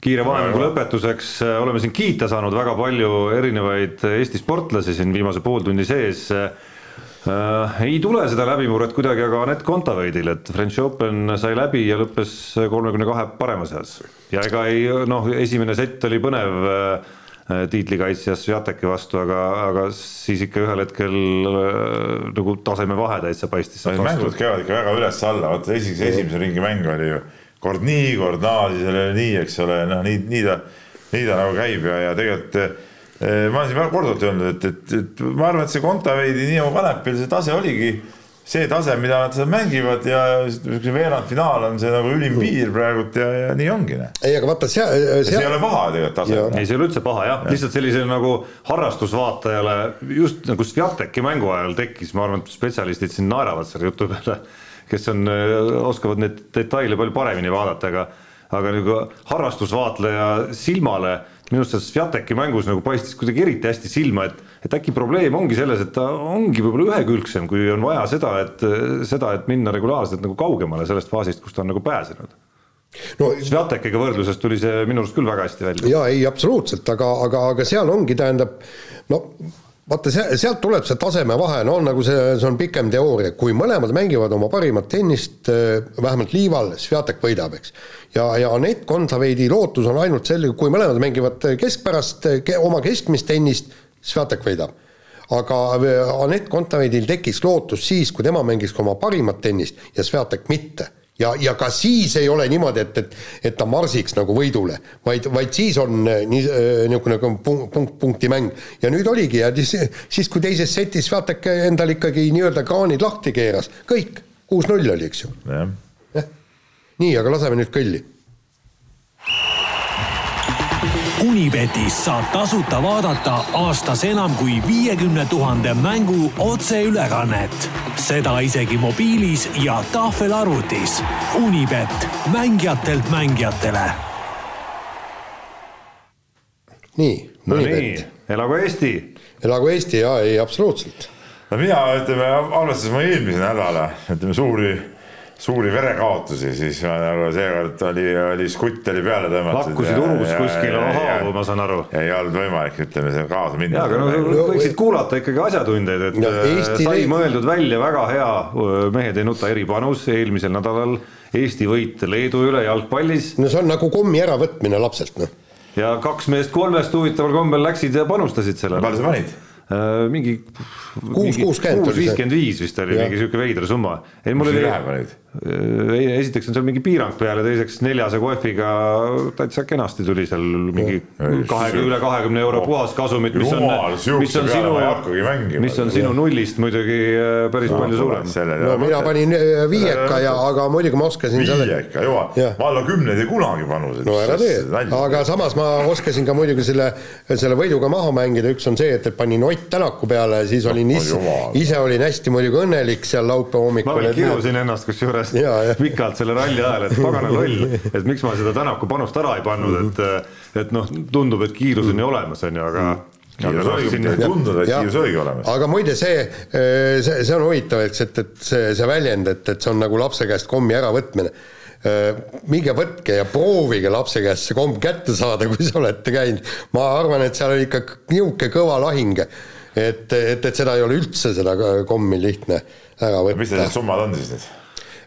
kiire vahemängu lõpetuseks äh, oleme siin kiita saanud väga palju erinevaid Eesti sportlasi siin viimase pooltunni sees äh,. ei tule seda läbimurret kuidagi aga Anett Kontaveidil, et French Open sai läbi ja lõppes kolmekümne kahe parema seas ja ega ei noh, esimene sett oli põnev äh, äh, tiitlikaitsja Sviateki vastu, aga, aga siis ikka ühel hetkel äh, nagu tasemevahe täitsa paistis. mängud käivad ikka väga üles-alla, vaata esimese, esimese ringi mäng oli ju kord nii, kord naa, siis oli nii, eks ole, noh, nii, nii ta, nii ta nagu käib ja, ja tegelikult eh, ma olen siin väga korduvalt öelnud, et, et, et ma arvan, et see Kontaveidi Niimo Kanepil see tase oligi see tase, mida nad seal mängivad ja niisugune veerandfinaal on see nagu ülim piir praegult ja, ja nii ongi. noh. ei, aga vaata seal, seal.... see ei ole paha tegelikult tase. ei, see ei ole üldse paha jah ja., lihtsalt sellisele nagu harrastusvaatajale just nagu Sviateki mängu ajal tekkis, ma arvan, et spetsialistid siin naeravad selle jutu peale kes on, oskavad neid detaile palju paremini vaadata, aga aga nagu harrastusvaatleja silmale minu arust selles Sviateki mängus nagu paistis kuidagi eriti hästi silma, et et äkki probleem ongi selles, et ta ongi võib-olla ühekülgsem, kui on vaja seda, et seda, et minna regulaarselt nagu kaugemale sellest faasist, kus ta on nagu pääsenud no Sviatekiga võrdluses tuli see minu arust küll väga hästi välja. jaa, ei absoluutselt, aga, aga, aga seal ongi, tähendab no vaata, see, sealt tuleb see tasemevahe, no nagu see, see on pikem teooria, kui mõlemad mängivad oma parimat tennist, äh, vähemalt liival, Sviatek võidab, eks. ja, ja Anett Kontaveidi lootus on ainult selline, kui mõlemad mängivad keskpärast oma keskmist tennist, Sviatek võidab. aga äh, Anett Kontaveidil tekkis lootus siis, kui tema mängis oma parimat tennist ja Sviatek mitte ja, ja ka siis ei ole niimoodi, et, et, et ta marsiks nagu võidule, vaid, vaid siis on äh, nii äh, niisugune nagu punkt, punkt, punkti mäng. ja nüüd oligi ja siis, siis kui teises setis Sviatek endal ikkagi nii-öelda kraanid lahti keeras, kõik, kuus-null oli, eks ju. jah. nii, aga laseme nüüd kõlli Unibetis saab tasuta vaadata aastas enam kui viiekümne tuhande mängu otseülekannet. seda isegi mobiilis ja tahvelarvutis. Unibet, mängijatelt mängijatele. nii. no nii, elagu Eesti. elagu Eesti ja ei, absoluutselt. no mina, ütleme, arvestades oma eelmise nädala, ütleme suuri suuri verekaotusi, siis ma nagu seekord oli, oli skutt oli peale tõmmatud. lakkusid urus kuskile haavu, ma saan aru. ei olnud võimalik, ütleme seal kaasa minna. jaa, aga no võiksid kuulata ikkagi asjatundjaid, et no, äh, Eesti sai leid... mõeldud välja väga hea Mehed ei nuta eripanus eelmisel nädalal Eesti võit Leedu üle jalgpallis. no see on nagu kommi äravõtmine lapselt, noh. ja kaks meest kolmest huvitaval kombel läksid ja panustasid sellele. palju sa panid? Äh, mingi kuus kuuskümmend kuus viiskümmend viis vist oli ja. mingi sihuke veider summa. ei, mul oli, esiteks on seal mingi piirang peal ja teiseks neljase kohviga täitsa kenasti tuli seal mingi kahekümne, üle kahekümne euro puhaskasumit, mis on, mis on sinu, mis on sinu nullist muidugi äh, päris no, palju suurem. no mina panin äh, viieka ja, aga muidugi ma oskasin viieka, jumal, ma alla kümneid ei kunagi pannud. no ära tee, aga samas ma oskasin ka muidugi selle, selle võiduga maha mängida, üks on see, et, et panin Ott Tänaku peale, siis olin ise, ise olin hästi muidugi õnnelik seal laupäeva hommikul. ma kirusin ennast kusjuures pikalt selle ralli ajal, et pagana loll, [laughs] et miks ma seda Tänaku panust ära ei pannud, et, et noh, tundub, et kiirus on ju olemas, on ju, aga kiirus oligi, ei tundunud, et kiirus oligi olemas. aga muide, see, see, see on huvitav, eks, et, et see, see väljend, et, et see on nagu lapse käest kommi äravõtmine minge võtke ja proovige lapse käest see komm kätte saada, [laughs] kui sa olete käinud. ma arvan, et seal oli ikka niisugune kõva lahing et, et, et seda ei ole üldse, seda kommi lihtne ära võtta. mis need summad on siis nüüd?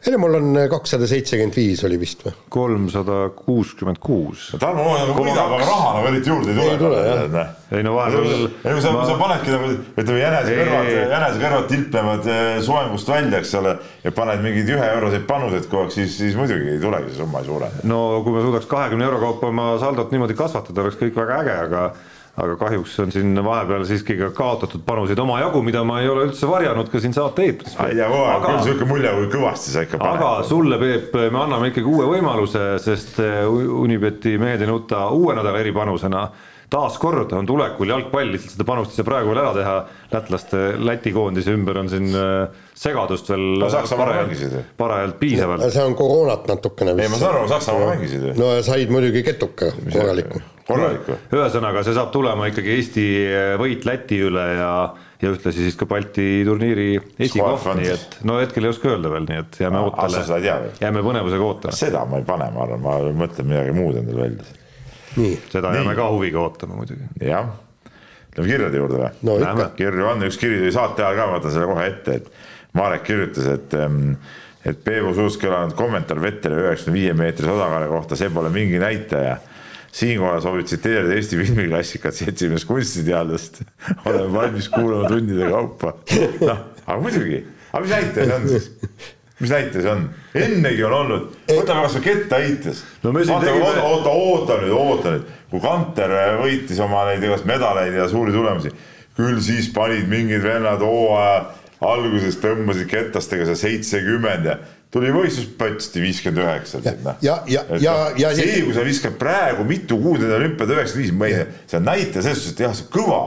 Ei no mul on kakssada seitsekümmend viis oli vist või? kolmsada kuuskümmend kuus. Tarmo nagu võidab, aga raha nagu eriti juurde ei tule. ei tule jah. ei no vahepeal. ei kui sa sa panedki nagu ütleme jänese kõrvad, jänese kõrvad tilplevad eh, soengust välja, eks ole, ja paned mingeid üheeuroseid panuseid kogu aeg, siis, siis muidugi ei tulegi see summa ei suurene. no kui me suudaks kahekümne euro kaupa oma saldot niimoodi kasvatada, oleks kõik väga äge, aga aga kahjuks on siin vahepeal siiski ka kaotatud panuseid omajagu, mida ma ei ole üldse varjanud ka siin saate eetris. ei tea, kogu aeg küll sihuke mulje, kui kõvasti sa ikka paned. aga sulle, Peep, me anname ikkagi uue võimaluse, sest eh, Unibeti mehed ei nuta uue nädala eripanusena taaskord on tulekul jalgpall, lihtsalt seda panust ei saa praegu veel ära teha, lätlaste Läti koondise ümber on siin äh, segadust veel no, parajalt, parajalt piisavalt. see on koroonat natukene vist. ei, ma saan aru, Saksamaal mängisid ju. no ja said muidugi ketuka korraliku. Korraliku. ühesõnaga, see saab tulema ikkagi Eesti äh, võit Läti üle ja ja ühtlasi siis ka Balti turniiri esikoht, nii et no hetkel ei oska öelda veel, nii et jääme ootele, jääme põnevusega ootama. seda ma ei pane, ma arvan, ma mõtlen midagi muud endale välja seda nii. jääme ka huviga ootama muidugi. jah, lähme kirjade juurde või no,? kirju on, üks kiri tuli saate ajal ka, ma võtan selle kohe ette, et Marek kirjutas, et ähm, et Peebu suust kõlanud kommentaar Vetteri üheksakümne viie meetrise osakaalu kohta, see pole mingi näitaja. Siinkohal soovib tsiteerida Eesti filmiklassikat seltsimees kunstiteadlast. oleme valmis kuulama tundide kaupa. noh, aga muidugi, aga mis näitaja see on siis? mis näitaja see on? ennegi on olnud, võtame kasvõi kettaheitjas No me siin tegime- oota, oota, oota nüüd, oota nüüd, kui Kanter võitis oma neid igast medaleid ja suuri tulemusi, küll siis panid mingid vennad hooaja alguses tõmbasid ketastega see seitsekümmend ja tuli võistlus pötsti viiskümmend üheksa. noh. ja- ja- ja- ja- see, kui sa viskad praegu mitu kuud enne olümpiad üheksakümmend viis, ma ei, see on näitaja selles suhtes, et jah, see on kõva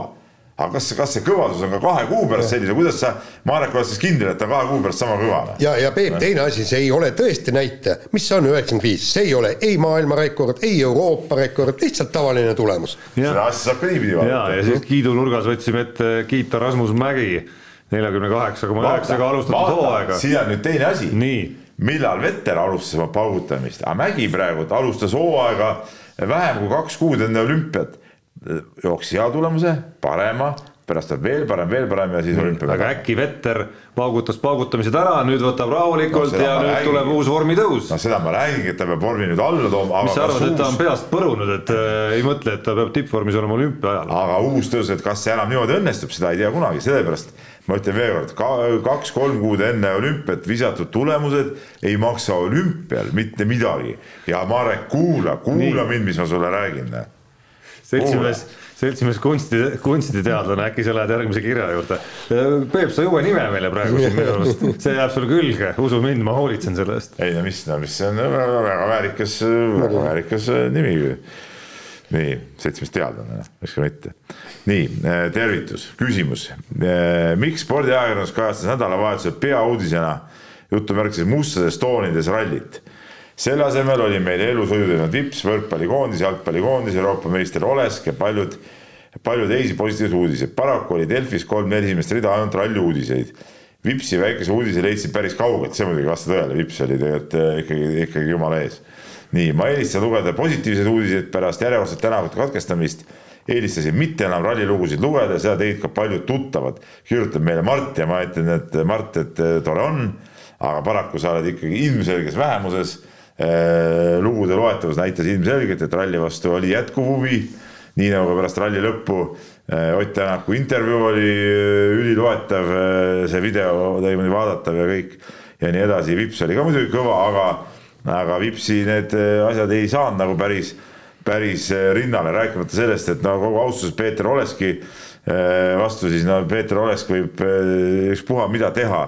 aga kas, kas see kõvasus on ka kahe kuu pärast selline, kuidas sa, Marek, oled siis kindel, et ta kahe kuu pärast sama kõva? ja, ja Peep, teine asi, see ei ole tõesti näitaja, mis on üheksakümmend viis, see ei ole ei maailmarekord, ei Euroopa rekord, lihtsalt tavaline tulemus. seda asja saab ka niipidi ja, vaadata. ja siis kiidunurgas võtsime ette kiita Rasmus Mägi neljakümne kaheksa koma üheksaga alustatud hooaega. siin on nüüd teine asi. Millal Vetter alustas oma paugutamist, aga Mägi praegu alustas hooaega vähem kui kaks kuud enne olümpiat. jooksis hea tulemuse, parema, pärast tuleb veel parem, veel parem ja siis olümpia. aga äkki Vetter paugutas paugutamised ära, nüüd võtab rahulikult No ja nüüd räägin. tuleb uus vormitõus no seda ma räägingi, et ta peab vormi nüüd alla tooma. mis sa arvad, et ta on uus, peast põrunud, et äh, ei mõtle, et ta peab tippvormis olema olümpia ajal? aga uus tõus, et kas see enam niimoodi õnnestub, seda ei tea kunagi, sellepärast ma ütlen veel kord ka,, kaks-kolm kuud enne olümpiat visatud tulemused ei maksa olümpial mitte midagi. ja Marek, kuula, kuula Nii. mind, mis ma sulle räägin seltsimees, seltsimees kunsti, kunstiteadlane, äkki sa lähed järgmise kirja juurde. Peep, sa ei uue nime meile praegu siin minu arust, see jääb sulle külge, usu mind, ma hoolitsen selle eest. ei no mis, no mis, see on väga, väga väärikas, väga väärikas äh, nimi. Nii, seltsimees teadlane, miks ka mitte. nii, tervitus, küsimus. miks spordiajakirjandus kajastas nädalavahetusel peauudisena jutumärkides mustades toonides rallit? selle asemel oli meil elusõiduteenud Vips, võrkpallikoondis, jalgpallikoondis, Euroopa meister Olesk ja paljud, palju teisi positiivseid uudiseid. paraku oli Delfis kolm-neli esimest rida ainult ralli uudiseid. Vipsi väikese uudise leidsin päris kaugelt, see muidugi ei vasta tõele, Vips oli tegelikult äh, ikkagi, ikkagi jumala ees. Nii, ma eelistasin lugeda positiivseid uudiseid pärast järjekordset tänavute katkestamist. eelistasin mitte enam rallilugusid lugeda, seda tegid ka paljud tuttavad. kirjutab meile Mart ja ma ütlen, et Mart, et äh, tore on, aga paraku sa oled ikkagi ilmselges vähemuses Äh, lugude loetavus näitas ilmselgelt, et ralli vastu oli jätkuv huvi. nii nagu ka pärast ralli lõppu äh, Ott Tänaku intervjuu oli üliloetav, see video oli muidugi vaadatav ja kõik ja nii edasi, Vips oli ka muidugi kõva, aga, aga Vipsi need asjad ei saanud nagu päris, päris rinnale, rääkimata sellest, et no kogu austuses Peeter Oleski vastu, siis no Peeter Olesk võib ükspuha mida teha,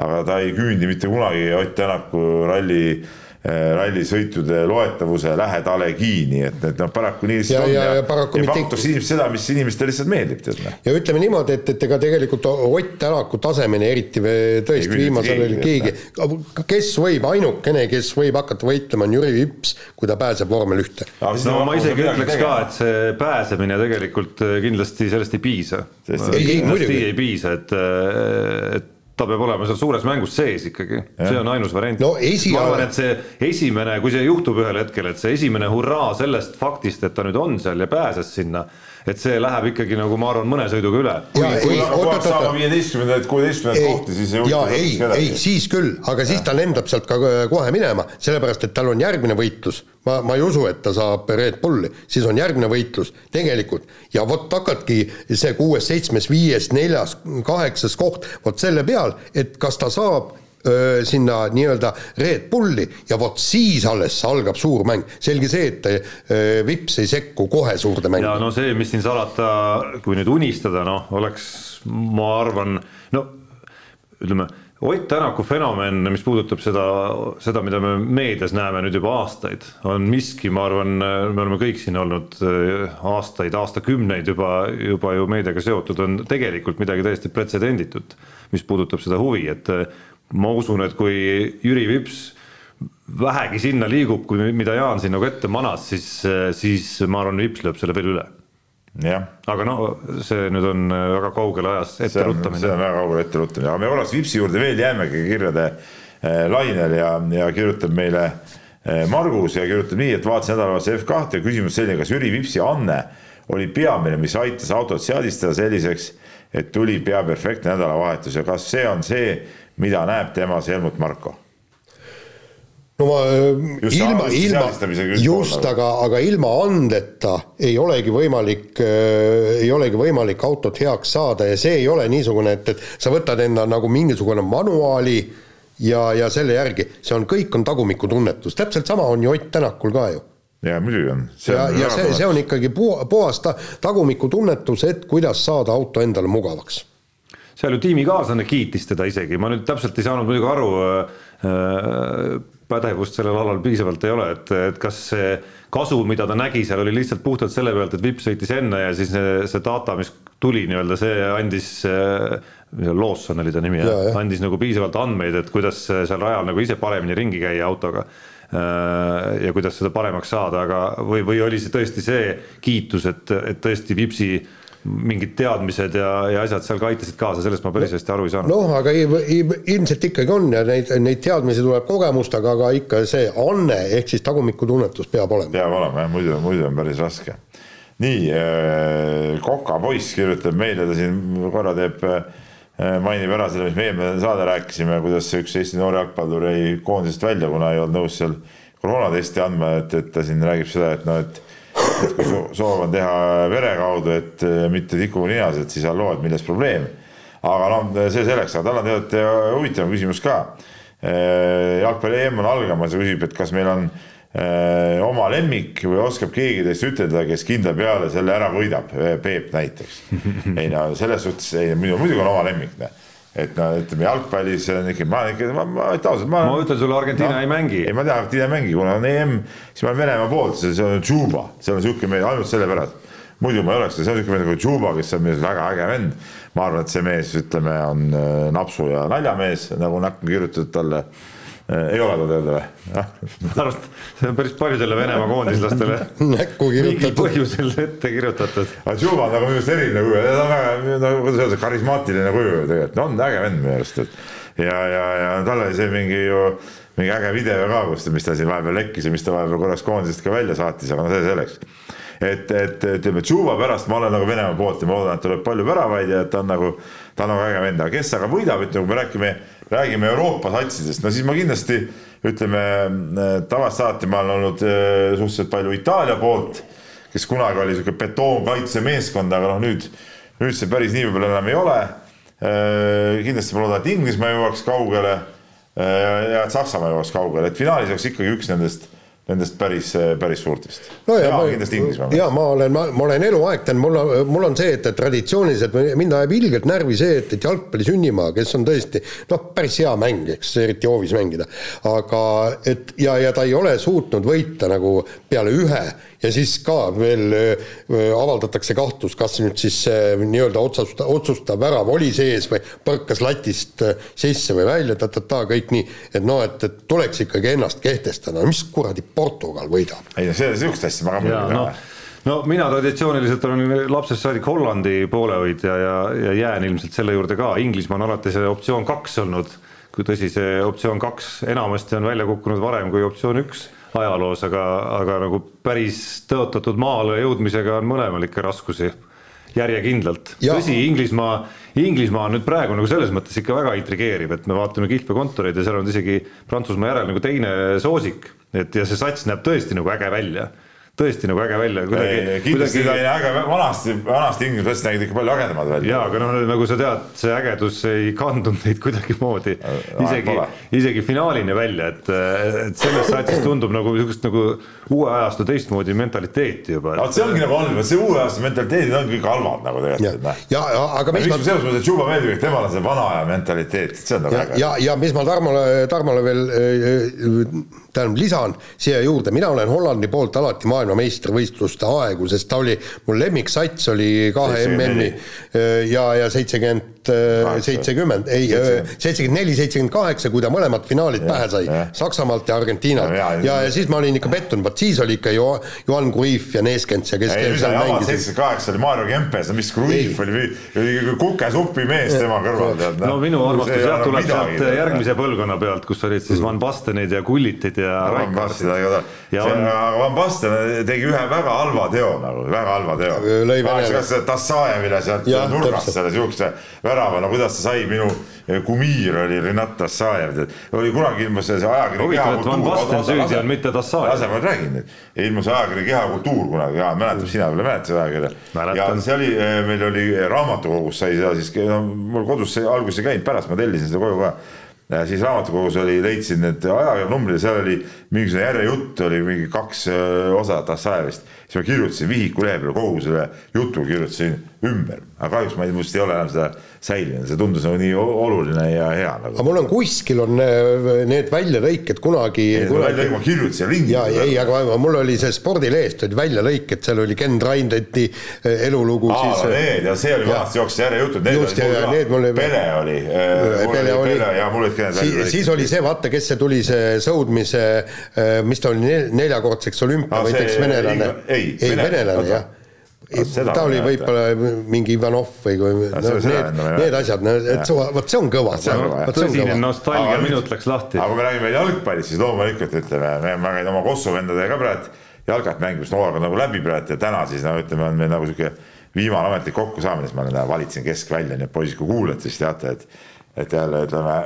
aga ta ei küündi mitte kunagi Ott Tänaku ralli rallisõitude loetavuse lähedalegi, nii et, et noh, paraku nii lihtsalt Ja- on ja- ja, ja paraku ja mitte- pakutakse inimestele seda, mis inimestele lihtsalt meeldib, tead noh. ja ütleme niimoodi, et, et ega tegelikult Ott Tänaku tasemeni eriti ve- tõesti Ei viimasel oli keegi, kes võib, ainukene, kes võib hakata võitlema, on Jüri Vips, kui ta pääseb vormel ühte. no ma isegi ütleks ka, et see pääsemine tegelikult äh, kindlasti sellest ei piisa. Ei kindlasti muidugi. ei piisa, et, et ta peab olema seal suures mängus sees ikkagi, see on ainus variant. No ma arvan, et see esimene, kui see juhtub ühel hetkel, et see esimene hurraa sellest faktist, et ta nüüd on seal ja pääses sinna, et see läheb ikkagi nagu ma arvan, mõne sõiduga üle. Ja ei, kui saama oot. viieteistkümnendaid, kuueteistkümnendaid kohti, siis ei ja huvita ei, ei siis küll, aga siis ta lendab sealt ka kohe minema, sellepärast et tal on järgmine võitlus. ma, ma ei usu, et ta saab Red Bulli, siis on järgmine võitlus tegelikult ja vot hakkadki see kuues, seitsmes, viies, neljas, kaheksas koht, vot selle peal, et kas ta saab öö, sinna nii-öelda Red Bulli ja vot siis alles algab suur mäng. selge see, et öö, Vips ei sekku kohe suurde mängu. ja no see, mis siin salata, kui nüüd unistada, noh, oleks, ma arvan, no ütleme, Ott Tänaku fenomen, mis puudutab seda, seda, mida me meedias näeme nüüd juba aastaid, on miski, ma arvan, me oleme kõik siin olnud aastaid, aastakümneid juba, juba ju meediaga seotud, on tegelikult midagi täiesti pretsedenditut, mis puudutab seda huvi, et ma usun, et kui Jüri Vips vähegi sinna liigub, kui mida Jaan siin nagu ette manas, siis, siis ma arvan, Vips lööb selle veel üle. Aga no see nüüd on äh, väga kaugel ajas see ette on, see on väga kaugel ette ruttamine, aga me korraks Vipsi juurde veel jäämegi kirjade eh, lainel ja, ja kirjutab meile eh, Margus ja kirjutab nii, et vaatasin nädalavahetuse F2 ja küsimus selline, kas Jüri Vipsi anne oli peamine, mis aitas autot seadistada selliseks, et tuli pea perfektne nädalavahetus? Ja kas see on see, mida näeb temas Helmut Marko? no ma Just ilma, ilma, just, pool, aga, aga ilma andeta ei olegi võimalik äh,, ei olegi võimalik autot heaks saada ja see ei ole niisugune, et, et sa võtad enda nagu mingisugune manuaali ja, ja selle järgi, see on, kõik on tagumikutunnetus, täpselt sama on ju Ott Tänakul ka ju. ja muidugi on. ja, ja see, see on ikkagi pu-, puhas ta, tagumikutunnetus, et kuidas saada auto endale mugavaks seal ju tiimikaaslane kiitis teda isegi, ma nüüd täpselt ei saanud muidugi aru äh,, pädevust sellel alal piisavalt ei ole, et, et kas see kasu, mida ta nägi seal, oli lihtsalt puhtalt selle pealt, et vipp sõitis enne ja siis see, see data, mis tuli nii-öelda, see andis äh, Lawson oli ta nimi, andis nagu piisavalt andmeid, et kuidas seal rajal nagu ise paremini ringi käia autoga ja kuidas seda paremaks saada, aga või, või oli see tõesti see kiitus, et, et tõesti Vipsi mingid teadmised ja, ja asjad seal ka aitasid kaasa, sellest ma päris hästi aru ei saanud. noh, aga ilmselt ikkagi on ja neid, neid teadmisi tuleb kogemustega, aga ikka see anne ehk siis tagumikutunnetus peab olema. peab olema jah, muidu, muidu on päris raske. nii äh,, Koka poiss kirjutab meile, ta siin korra teeb äh,, mainib ära selle, mis me eelmine saade rääkisime, kuidas üks Eesti noor jalgpallur jäi koondisest välja, kuna ei olnud nõus seal koroonatesti andma, et, et ta siin räägib seda, et noh, et et kui soov on teha vere kaudu, et mitte tikuga ninas, et siis halloo, et milles probleem. aga noh, see selleks, aga tal on tegelikult huvitav küsimus ka. jalgpalli EM on algamas ja küsib, et kas meil on öö, oma lemmik või oskab keegi teist ütelda, kes kindla peale selle ära võidab, Peep näiteks. [laughs] ei no selles suhtes, ei muidu, muidugi on oma lemmik, noh et no ütleme jalgpallis on ikka, ma ikka, ma, ma ütlen ausalt, ma. ma ütlen sulle, Argentiina no, ei mängi. ei, ma tean, Argentiina ei mängi, kuna on EM, siis ma olen Venemaa poolt, see on Tšuba, see on sihuke mees ainult sellepärast. muidu ma ei oleks, see on sihuke mees nagu Tšuba, kes on minu arust väga äge vend. ma arvan, et see mees, ütleme, on äh, napsu ja naljamees, nagu näkku kirjutatud talle ei ole ta teada või? ma arvan, et see on päris paljudele Venemaa koondislastele [laughs] näkku kirjutatud. põhjusel ette kirjutatud. aga Juba on nagu minu arust eriline kuju, ta on väga, no kuidas öelda, karismaatiline kuju tegelikult, no on äge vend minu arust, et ja, ja, ja tal oli see mingi ju mingi äge video ka, kus mis ta siin vahepeal lekkis ja mis ta vahepeal korraks koondisest ka välja saatis, aga no see selleks. et, et ütleme, Juba pärast ma olen nagu Venemaa poolt ja ma loodan, et tuleb palju väravaid ja et ta on nagu, ta on nagu äge vend, aga kes aga võidab, ütleme, kui me räägime räägime Euroopa satsidest, no siis ma kindlasti ütleme, tavaliselt alati ma olen olnud äh, suhteliselt palju Itaalia poolt, kes kunagi oli niisugune betoonkaitsemeeskond, aga noh, nüüd, nüüd see päris nii võib-olla enam ei ole. Äh, kindlasti ma loodan, et Inglismaa jõuaks kaugele äh, ja et Saksamaa jõuaks kaugele, et finaalis oleks ikkagi üks nendest nendest päris, päris suurtest no. ja, ja kindlasti Inglismaa. ja ma olen, ma, ma olen eluaeg tean, mul on, mul on see, et, et traditsiooniliselt mind ajab ilgelt närvi see, et, et jalgpalli sünnimaa, kes on tõesti noh, päris hea mäng, eks, eriti hoovis mängida, aga et ja, ja ta ei ole suutnud võita nagu peale ühe ja siis ka veel avaldatakse kahtlus, kas nüüd siis nii-öelda otsustav, otsustav värav oli sees või põrkas latist sisse või välja ta,, ta-ta-ta, kõik nii, et noh, et, et tuleks ikkagi ennast kehtestada, mis kuradi Portugal võidab. ei no see, sihukest asja ma ka muidugi ei taha. no mina traditsiooniliselt olen lapsest saadik Hollandi poolehoidja ja, ja jään ilmselt selle juurde ka, Inglismaa on alati see optsioon kaks olnud, kui tõsi, see optsioon kaks enamasti on välja kukkunud varem kui optsioon üks ajaloos, aga, aga nagu päris tõotatud maale jõudmisega on mõlemal ikka raskusi. Järjekindlalt. tõsi, Inglismaa, Inglismaa nüüd praegu nagu selles mõttes ikka väga intrigeeriv, et me vaatame kihlvekontoreid ja seal on isegi Prantsusmaa järel nagu teine soosik, et ja see sats näeb tõesti nagu äge välja tõesti nagu äge välja. kindlasti ta ei näe äge, vanasti, vanasti inglased nägid ikka palju ägedamad välja. jaa, aga noh, nagu sa tead, see ägedus ei kandunud neid [laughs] kuidagimoodi isegi, isegi finaalini välja, et, et selles saates tundub nagu niisugust nagu uue ajastu teistmoodi mentaliteeti juba. vot see ongi nagu halb, see uue ajastu mentaliteedid on kõik halvad nagu tegelikult. ja, ja, aga mis ma. selles mõttes, et Juba meeldib, et temal on see vana aja mentaliteet, see on nagu äge. ja, ja mis ma Tarmole, Tarmole veel äh, tähendab, lisan siia juurde, mina olen Hollandi poolt alati maailmameistrivõistluste aegu, sest ta oli, mul lemmiksats oli kahe MM-i ja, ja seitsekümmend seitsekümmend, ei, seitsekümmend. neli, seitsekümmend kaheksa, kui ta mõlemad finaalid ja, pähe sai, Saksamaalt ja Argentiinalt. ja, ja, ja, ja siis ma olin ikka pettunud, vot siis oli ikka jo, Johan Cruyff ja Neeskens ja kes ei, seal mängisid. seitsekümmend kaheksa oli Mario Kempes, no mis Cruyff oli, oli kukesupi mees tema kõrval, tead. no minu armastus jah, tuleb sealt järgmise põlvkonna pealt, kus olid siis Van Bastenid ja Kullitid ja ja Van Basten, ja on aga Van Basten tegi ühe väga halva teo nagu, väga halva teo. Kas Tassajevile sealt nurgast selle siukse värava, no kuidas ta sai, minu kumiir oli Renat Tassajev, oli kunagi ilmus see ajakiri on, mitte Tassajev. lase ma räägin nüüd, ilmus ajakiri Kehakultuur kunagi, Jaan mäletab, sina veel ei mäleta seda ajakirja. ja see oli, meil oli raamatukogus sai seda siis, no mul kodus see alguses ei käinud, pärast ma tellisin seda koju ka ja siis raamatukogus oli, leidsin need ajakirjanumbrid ja seal oli mingisugune järjejutt oli mingi kaks osa Tassajevist. siis ma kirjutasin vihiku lehe peale kogu selle jutu kirjutasin ümber, aga kahjuks ma ei, must ei ole enam seda säilinud, see tundus nagu nii oluline ja hea aga nagu. mul on kuskil on äh, need väljalõiked kunagi, kunagi ma kirjutasin ringi. ja ei, aga mul oli see spordilehest olid väljalõiked, seal oli Ken Reindetti äh, elulugu aa, siis no need ja see oli vanasti jooksis järjejutud, need Just, olid mul need mul ka, oli- Pele oli, Pele oli. ja mul olid ka need siis, välja siis oli see, vaata, kes see tuli, see sõudmise, mis ta oli, nel- neljakordseks Aa, olümpiavõitjaks see venelane. Ei, ei, venelane, jah. Ta oli võib-olla mingi Ivanov või kui, no, seda- need, ei need asjad, no et see, vot see on kõva. tõsine nostalgia minut läks lahti. aga kui me räägime jalgpallist, siis loomulikult ütleme, me, ma käin oma Kossu vendadega ka praegu jalgat mängimas, noorega nagu läbi praegu ja täna siis no ütleme, on meil nagu sihuke viimane ametlik kokkusaamine, siis ma täna valitsen keskvälja, nii et poisid, kui kuulete, siis teate, et, et jälle ütleme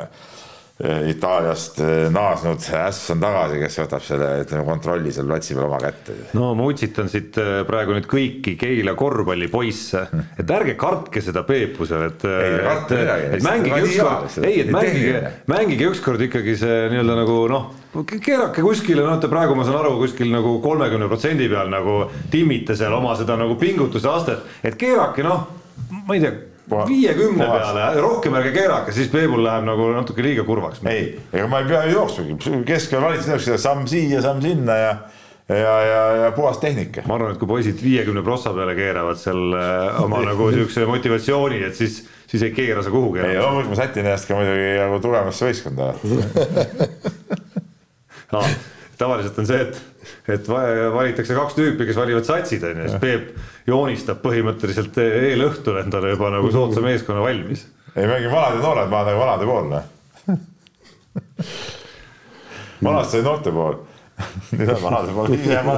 Itaaliast eh, naasnud äss on tagasi, kes võtab selle, ütleme kontrolli seal platsi peal oma kätte. no ma utsitan siit äh, praegu nüüd kõiki Keila korvpallipoisse, [laughs] et ärge kartke seda Peepusel, et. Ei, et, et mängige ükskord, ei, et mängige mängige ükskord ikkagi see nii-öelda nagu noh, keerake kuskile, no et praegu ma saan aru, kuskil nagu kolmekümne protsendi peal nagu timmite seal oma seda nagu pingutuse astet, et keerake noh, ma ei tea viiekümne peale, rohkem ärge keerake, siis Peebul läheb nagu natuke liiga kurvaks. ei, ega ma ei pea ju jooksmagi, keskel valitsetakse samm siia, samm sinna ja, ja, ja, ja puhas tehnika. ma arvan, et kui poisid viiekümne prossa peale keeravad seal äh, oma nagu siukse motivatsiooni, et siis, siis ei keera sa kuhugi ei, loomulikult ma sätin ennast ka muidugi nagu tugevasse võistkonda. [laughs] No, tavaliselt on see, et, et va- valitakse kaks tüüpi, kes valivad satsid onju, siis Peep joonistab põhimõtteliselt eelõhtul endale juba nagu soodsa meeskonna valmis. ei mängi vanad ja noored, ma olen nagu vanade pool, noh. vanasti oli noorte pool. nüüd on vanade pool, ise pool.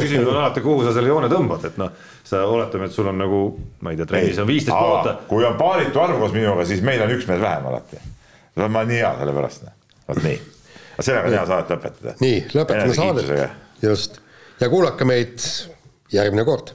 küsimus on alati, kuhu sa selle joone tõmbad, et noh, sa oletame, et sul on nagu, ma ei tea, trennis on viisteist kohta. kui on paaritu arv koos minuga, siis meil on üks mees vähem alati. ma olen nii hea selle pärast, noh. vot nii. aga sellega on hea saadet lõpetada. nii, lõpetame saadet. just. ja kuulake meid järgmine kord.